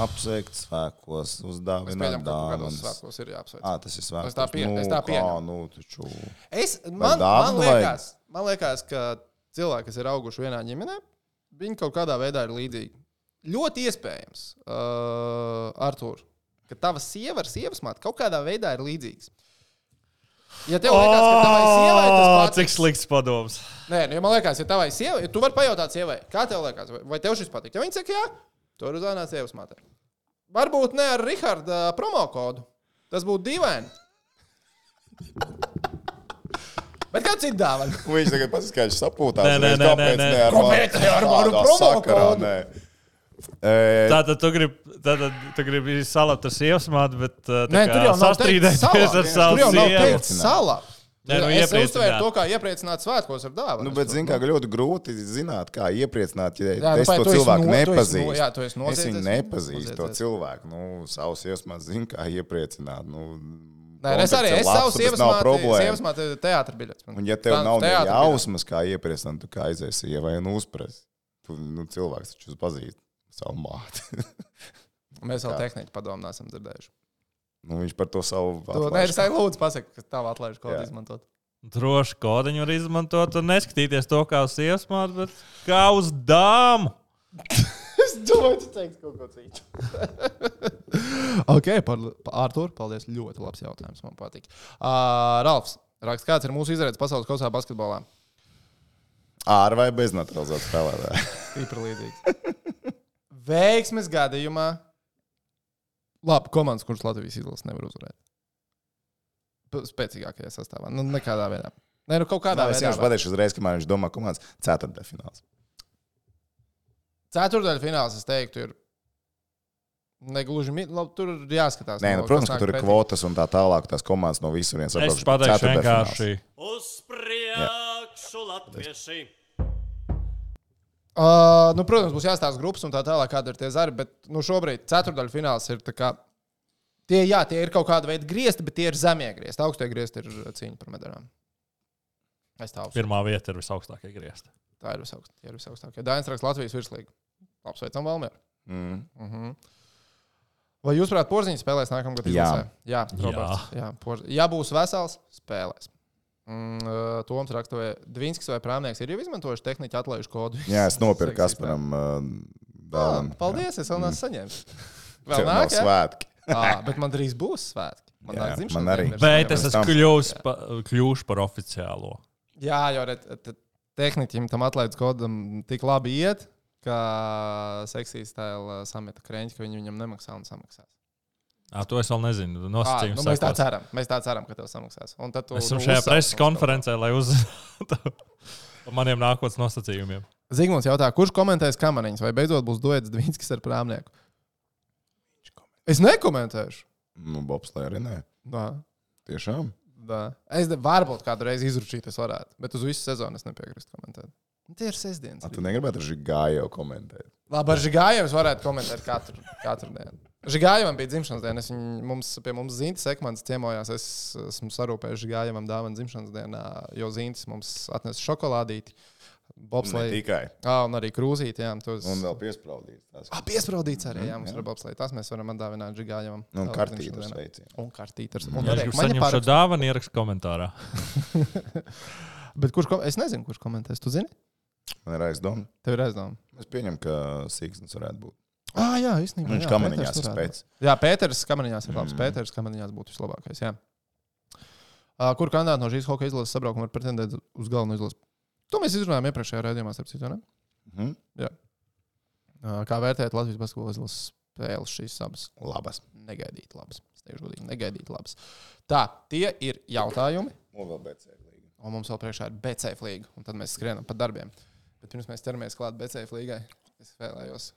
Apsveikt svētkos, uzdāvināt pieņemu, dāvanas. svētkos ir jāapsveic. Ā, tas ir svētkos. Es tā pie- nu, es tā kā, pieņemu. nu, taču... Es, man, man, liekas, man liekas, ka cilvēki, kas ir auguši vienā ģimenē, viņi kaut kādā veidā ir līdzīgi. Ļoti iespējams, uh, Artur, ka tava sieva ar sievas māti kaut kādā veidā ir līdzīgs. Ja tev liekas, ka tavai sievai tas patiks, cik slikts padoms. Nē, nu, ja man liekas, ja tavai sievai, tu vari pajautāt sievai, kā tev liekas, vai, tev šis patīk. Ja viņa saka, jā, tu vari uzzināt sievas mātei. Varbūt ne ar Rahāda promo kodu. Tas būtu dīvaini. Bet kāds ir dāvana? Viņš tagad pats skaidrs sapūtās. Nē, nē, nē, nē, nē. ne ar Kāpēc ne ar manu promo kodu? nē. Tātad tu gribi, tātad tu gribi salāt ar sievas māti, bet uh, tā Nē, kā tur jau sastrīdēties ar Tur savu sievu. Nē, nu, es iepriecināt. uztvēru to kā iepriecināt svētkos ar dāvanu. Nu, bet, zini, kā ļoti grūti zināt, kā iepriecināt, ja Jā, nu, es vai to cilvēku no- nepazīstu. no- jā, tu esi es noziedzies, viņu nepazīstu, to cilvēku. Nu, savus iesmās zinu, kā iepriecināt. Nu, Nē, es arī es savu tāpēc sievas māti teātra biļets. Un, ja tev Tā- nav jausmas, kā iepriecināt, tu kā aizies ievai un uzpres. Tu, nu, cilvēks taču pazīst savu māti. Mēs vēl Tā. tehniķu padomu neesam dzirdējuši. nu, viņš par to savu Tu, nē, es tev lūdzu pasaki, ka tavu atlaižu kodu Jā. izmantot. Droši kodiņu var izmantot un neskatīties to kā uz sievas māti, bet kā uz dāmu. Es domāju, tu teiksi kaut ko citu. ok, par, par Arthuru. Paldies. Ļoti labs jautājums. Man patīk. Uh, Ralfs, raksta, kāds ir mūsu izredzes pasaules kausā basketbolā? Ar vai bez naturalizētas spēlētāja? Stipri līdzīgs. Veiksmes gadījumā. Labi, komandas, kuras Latvijas izlases nevar uzvarēt. Spēcīgākajā sastāvā. Nu, nekādā veidā. Nē, nu kaut kādā es veidā. jums pateikšu uzreiz, kamēr viņš domā komandas ceturtdaļfināls. Ceturdaļa fināls, es teiktu, ir. Negluži labi, tur ir jāskatās. Nē, no, nu, protams, ka tur ir pretī. kvotas un tā tālāk. Tās komandas no visurienes Es pateikšu vienkārši. Uz priekšu, latvieši! Uh, nu, protams, būs jāstāsta grupas un tā tālāk, kāda ir tie zari. Bet nu, šobrīd ceturdaļa fināls ir. tā Kā, tie, jā, tie ir kaut kāda veida griezti, bet tie ir zemie griezti. Augstie griezti ir cīņa par medaļām. Pirmā vieta ir visaugstākā griezta. Tā ir visaugst, tie ir visaugstākie. Dainis raksta Latvijas virslīgu. Apsveicam Valmieru. Mm. Uh -huh. Vai jūs, prāt, porziņš spēlēs nākamgad? Jā. izlasē? Jā, Roberts. Jā, porzi... ja būs vesels, spēlēs. Mm, uh, Toms raksta, vai Dvīnskis vai Prāmnieks ir jau izmantojuši tehniku atlaižu kodu. Jā, es nopirku Kasparam uh, Jā, dāvanu. paldies, es vēl neesmu saņēmis. Vēl nav nāk, jā? svētki. Ā, bet man drīz būs svētki. Man, Jā, nāk man arī. Bet es tam- esmu kļuvis pa, kļuvuši par oficiālo. Jā, jo re- te- tehniķim tam atlaides kodam tik labi iet, ka seksīs tēla sameta krēņķi, ka viņi viņam nemaksā un samaksās. À, to es vēl nezinu. Ā, Nosacījums nu, mēs tā ceram. Mēs tā ceram, ka tev samaksās. Un tad tu, Mēs esam nu, šajā preses konferencē, lai uzzinātu par maniem nākotnes nosacījumiem. Zigmunds jautā, kurš komentēs kamaniņas, vai beidzot būs duets Dvīnskis ar prāmnieku? Es nekomentēšu. Nu, Bobs, lai arī nē. Nā. Tiešām. Da. Es varbūt kādu reizi izručīt, es varētu, bet uz visu sezonu es nepiekrītu komentēt. Nu, Tie ir sestdienas. A, Tu negribētu ar žigāju komentēt. Labi, ar Žigāju es varētu komentēt katru, katru dienu. Žigājam bija dzimšanas diena. Viņu, mums, pie mums Zintas Ekmans ciemojās. Es esmu sarūpējis Žigājam dāvanu dzimšanas dienā, jo Zintas mums atnesa šokolādīti, Ne bobsleju. tikai. Ah, un arī krūzīti. Jā, tos... Un vēl piesprāudīt. tās. Ah, piesprādīts arī. Jā, mums jā. ir bobsleju. Tas mēs varam atdāvināt Žigājam. Nu, Un kartītas veicina. Un kartīters. Un arī maņa saņemt šo dāvanu, ierakst komentārā. Bet kurš, kom... es nezinu, kurš komentēs. Tu zini? Man ir aizdomu. Tev ir aizdoma. Es pieņemu, ka Sīksnis varētu būt. Ah, jā, īstenībā. Viņš jā, kamaniņās ir varētu būt. spēc. Jā, Pēters kamaniņās ir labs. Mm. Mm. Pēters kamaniņās būtu vislabākais. Jā. Uh, kur kandidāti no šīs hokeja izlases sabraukuma var pretendēt uz galveno izlasi? To mēs izrunājām iepriekšējā raidījumā, starp citu. ne? Mhm. Uh, kā vērtēt Latvijas basketbola izlases spēles šīs abas? Labas. Negaidīt labas. Es teikšu godīgi, negaidīt labas. Tā, tie ir jautājumi. Un vēl BC līga. Un mums vēl priekšā ir BCF līga, un tad mēs skrienam pa darbiem. Bet pirms mēs ķeramies klāt BCF līgai, es vēlējos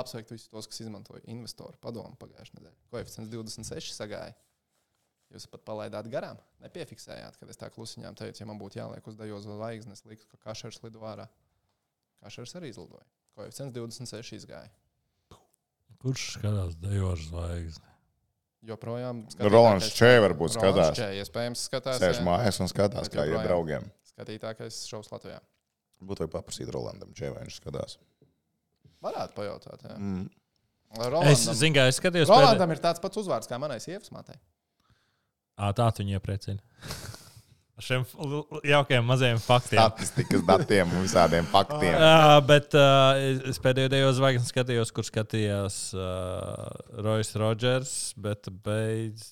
apsveikt visus tos, kas izmantoja investoru padomu pagājušajā nedēļā. Koeficients 26 sagāja. Jūs pat palaidāt garām, nepiefiksējāt, kad es tā klusiņām teicu, ja man būtu jāliek uz dejo zvaigznes, liktu, ka kašers lido ārā. Kašers arī izlidoja. Koeficients 26 izgāja. Kurš skatās dejošu zvaigzni? Joprojām. Rolands skatītākais- Čē varbūt Rolands skatās. Čē, iespējams, skatās. Sēž jā. mājās un skatās, kā iet draugiem. Skatītākais šovs Latvijā. Būtu vajag paprasīt Rolandam, Čē, vai viņš skatās. Varētu pajautāt. Jā. Mm. Es Rolandam, zinu, ka es skatījos, pēdē... Rolandam ir tāds pats uzvārds kā manai sievas mātei. Ā, tā tu viņu iepriecini. Ar šiem jaukiem maziem faktiem. Statistikas datiem un visādiem faktiem. Uh, bet uh, es pēdējo dejo zvaigzni skatījos, kur skatījās uh, Rojas Rodžers, bet beidz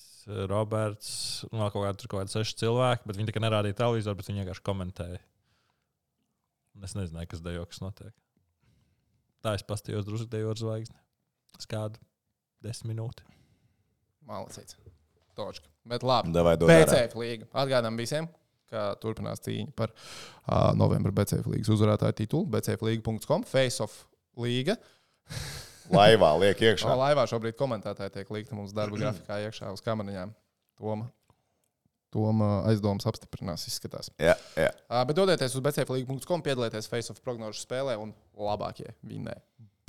Roberts. Nu, kaut kādi tur kaut kādi seši cilvēki, bet viņi tikai nerādīja televizoru, bet viņi vienkārši komentēja. Un es nezināju, kas dejo, kas notiek. Tā es pastījos drusku dejo ar zvaigzni. Es kādu desmit minūti. Malacīts. Točka. Bet labi. Davai dod. BCF līga. Atgādām visiem, ka turpinās cīņa par uh, novembra BCF līgas uzvarētāju titulu. BCFlīga.com, Face of Līga. Laivā liek Šā iekšā. laivā šobrīd komentētāji tiek likti mums darba grafikā iekšā uz kameriņām. Toma, Toma aizdomas apstiprinās, izskatās. Jā, jā. Uh, bet dodieties uz BCFlīga.com, piedalieties Face of prognožu spēlē un labākie vinnē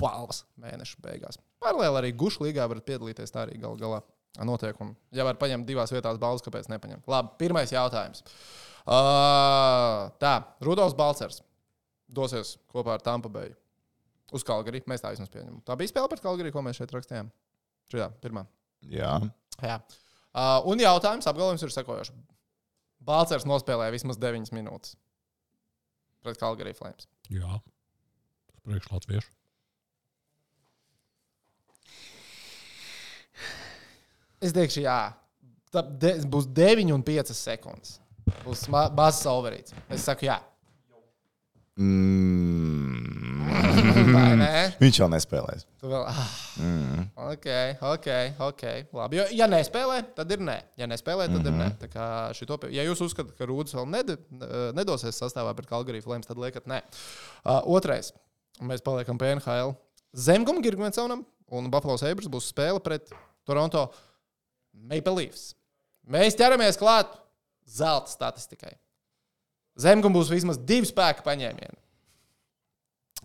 balvas mēneša beigās. Paralēli arī Gušu līgā varat piedalīties. Tā arī gal galā notiek. Un, ja var paņemt divās vietās balvas, kāpēc nepaņemt? Labi, pirmais jautājums. Uh, tā, Rudolfs Balcers dosies kopā ar Tampa Bay uz Kalgari. Mēs tā vismaz pieņemam. Tā bija spēle pret Kalgari, ko mēs šeit rakstījām. Šajā pirmā. jā. Jā. Uh, un jautājums apgalvojums ir sekojošs. Balcers nospēlēja vismaz 9 minūtes pret Kalgari Flames. Jā, tas priekš latviešu. Es teikšu, jā. Tā de, būs 9,5 sekundes. Būs mazs overīts. Es saku, jā. Mm. Viņš jau nespēlēs. Tu vēl, ah, Mm. ok, ok, ok. Labi. Jo, ja nespēlē, tad ir nē. Ja nespēlē, tad mm -hmm. ir nē. Tā kā šito, ja jūs uzskatāt, ka Rūdas vēl ned, nedosies sastāvā pret Kalgariju Flames, tad liekat nē. Uh, otrais. Mēs paliekam pie NHL. Zemgum Girgvensonam un Buffalo Sabres būs spēle pret Toronto Maple Leafs. Mēs ķeramies klāt zelta statistikai. Zemgum būs vismaz divi spēka paņēmieni.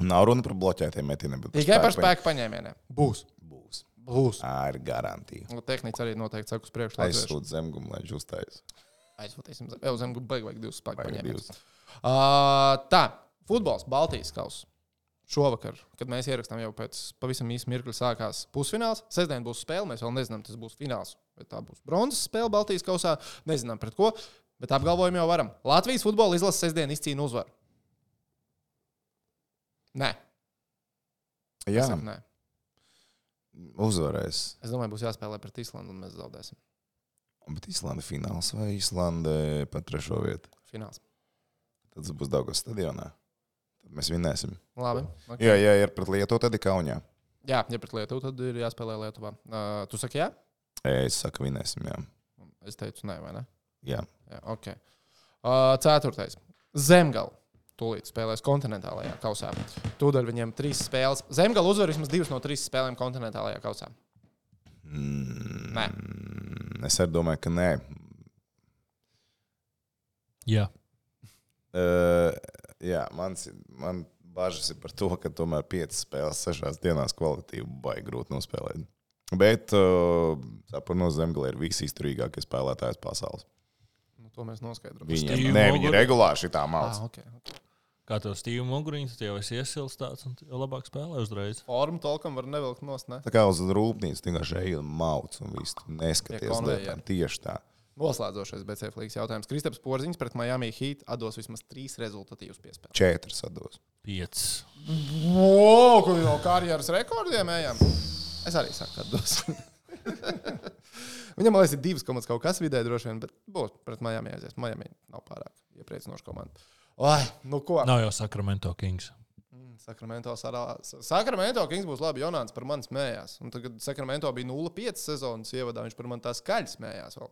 Nav runa par bloķētiem metieniem. Tikai par spēku paņēmieniem. Būs. Būs. Būs. Tā ir garantija. Nu, Tehniski arī noteikti saka uz priekšu. Aizsūtīt zemgumu, lai viņš uzstājas. Aizsūtīsim zem. Jau zem, baigi vajag divus spēku paņēmienus. Uh, tā, futbols, Baltijas kausa. Šovakar, kad mēs ierakstām jau pēc pavisam īsa mirkļa, sākās pusfināls. Sestdien būs spēle. Mēs vēl nezinām, tas būs fināls. Vai tā būs bronzas spēle Baltijas kausā. Nezinām pret ko, bet apgalvojam jau varam. Latvijas futbola izlase sestdien izcīna uzvaru. Nē, Jā, es saku, nē. uzvarēs. Es domāju, būs jāspēlē pret Islandu un mēs zaudēsim. Bet Islanda fināls vai Islanda pat trešo vietu? Fināls. Tad būs Daugos stadionā. Tad mēs vinēsim. Labi. Okay. Jā, ja ir pret Lietuvu, tad ir Kaunijā. Jā, ja pret Lietuvu, tad ir jāspēlē Lietuvā. Uh, tu saki, jā? Es saku, vinēsim. Jā. Es teicu, nē, vai ne? jā. Jā, ok. Uh, ceturtais. Zemgala. Tūlīt spēlēs kontinentālajā kausā. Tūdaļ viņiem trīs spēles. Zemgala uzvar vismaz divas no trīs spēlēm kontinentālajā kausā. Mm, Nē. Es arī domāju, ka nē. Jā. Uh, jā, mans, man bažas ir par to, ka tomēr piecas spēles sešās dienās kvalitīvi baigi grūti nospēlēt. Bet uh, Sapano Zemgale ir visizturīgākie spēlētājs pasaules. Nu, to mēs noskaidrojam. Steve ne, viņi Mogul- regulāri šitā mācās. Ah, okay, okay. Kā tev stīvi muguriņš, tu jau esi iesilstāts un tu jau labāk spēlē uzreiz. Formu tolkam var nevilkt nost, ne? Tā kā uz rūpnīcas vienkārši ej un mauc un viss neskaties lietām. Tieši tā. Noslēdzošais BCF līnijas jautājums. Kristaps Porziņš pret Miami Heat atdos vismaz trīs rezultatīvus piespēles. Četras atdos. Piecas. Wow, kur no karjeras rekordiem ejam? Es arī saku, atdos. Viņam, man liekas, ir divas komandas kaut kas vidē droši vien, bet būs pret Miami aizies. Miami nav pārāk iepriecinoša komanda. Ai, nu ko? Nav jau Sacramento Kings. Mm, Sakramento, sarā... Sakramento Kings būs labi. Jonāns par mani smējās. Un tagad Sakramento bija 0,5 sezonas ievadā. Viņš par mani tā skaļi smējās. Vēl.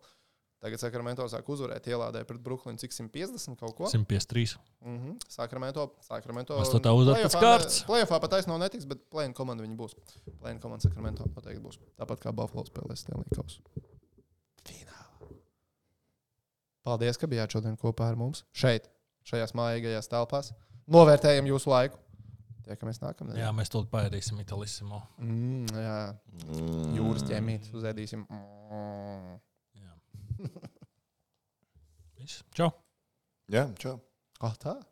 Tagad Sakramento sāk uzvarēt, ielādēja pret Brooklynu cik 150 kaut ko. 153. Mm -hmm. Sakramento, Sakramento. Pēc Playoffā kārtas. ne- Playoffā pat taisnība netiks, bet plēna komanda viņi būs. Plēna komanda Sakramento noteikti būs. Tāpat kā Buffalo spēlēs Stanley Kausu. Finālā. Paldies, ka bijāt šodien kopā ar mums šeit, šajās mājīgajās telpās. Novērtējam jūsu laiku. Tiekamies nākamnedēļ. Jā, mēs to paēdīsim Itālijā. Mm, jā. Jūras ķēmītes uzēdīsim. Mm. Viss. Čau! Jā, čau. Ah, tā.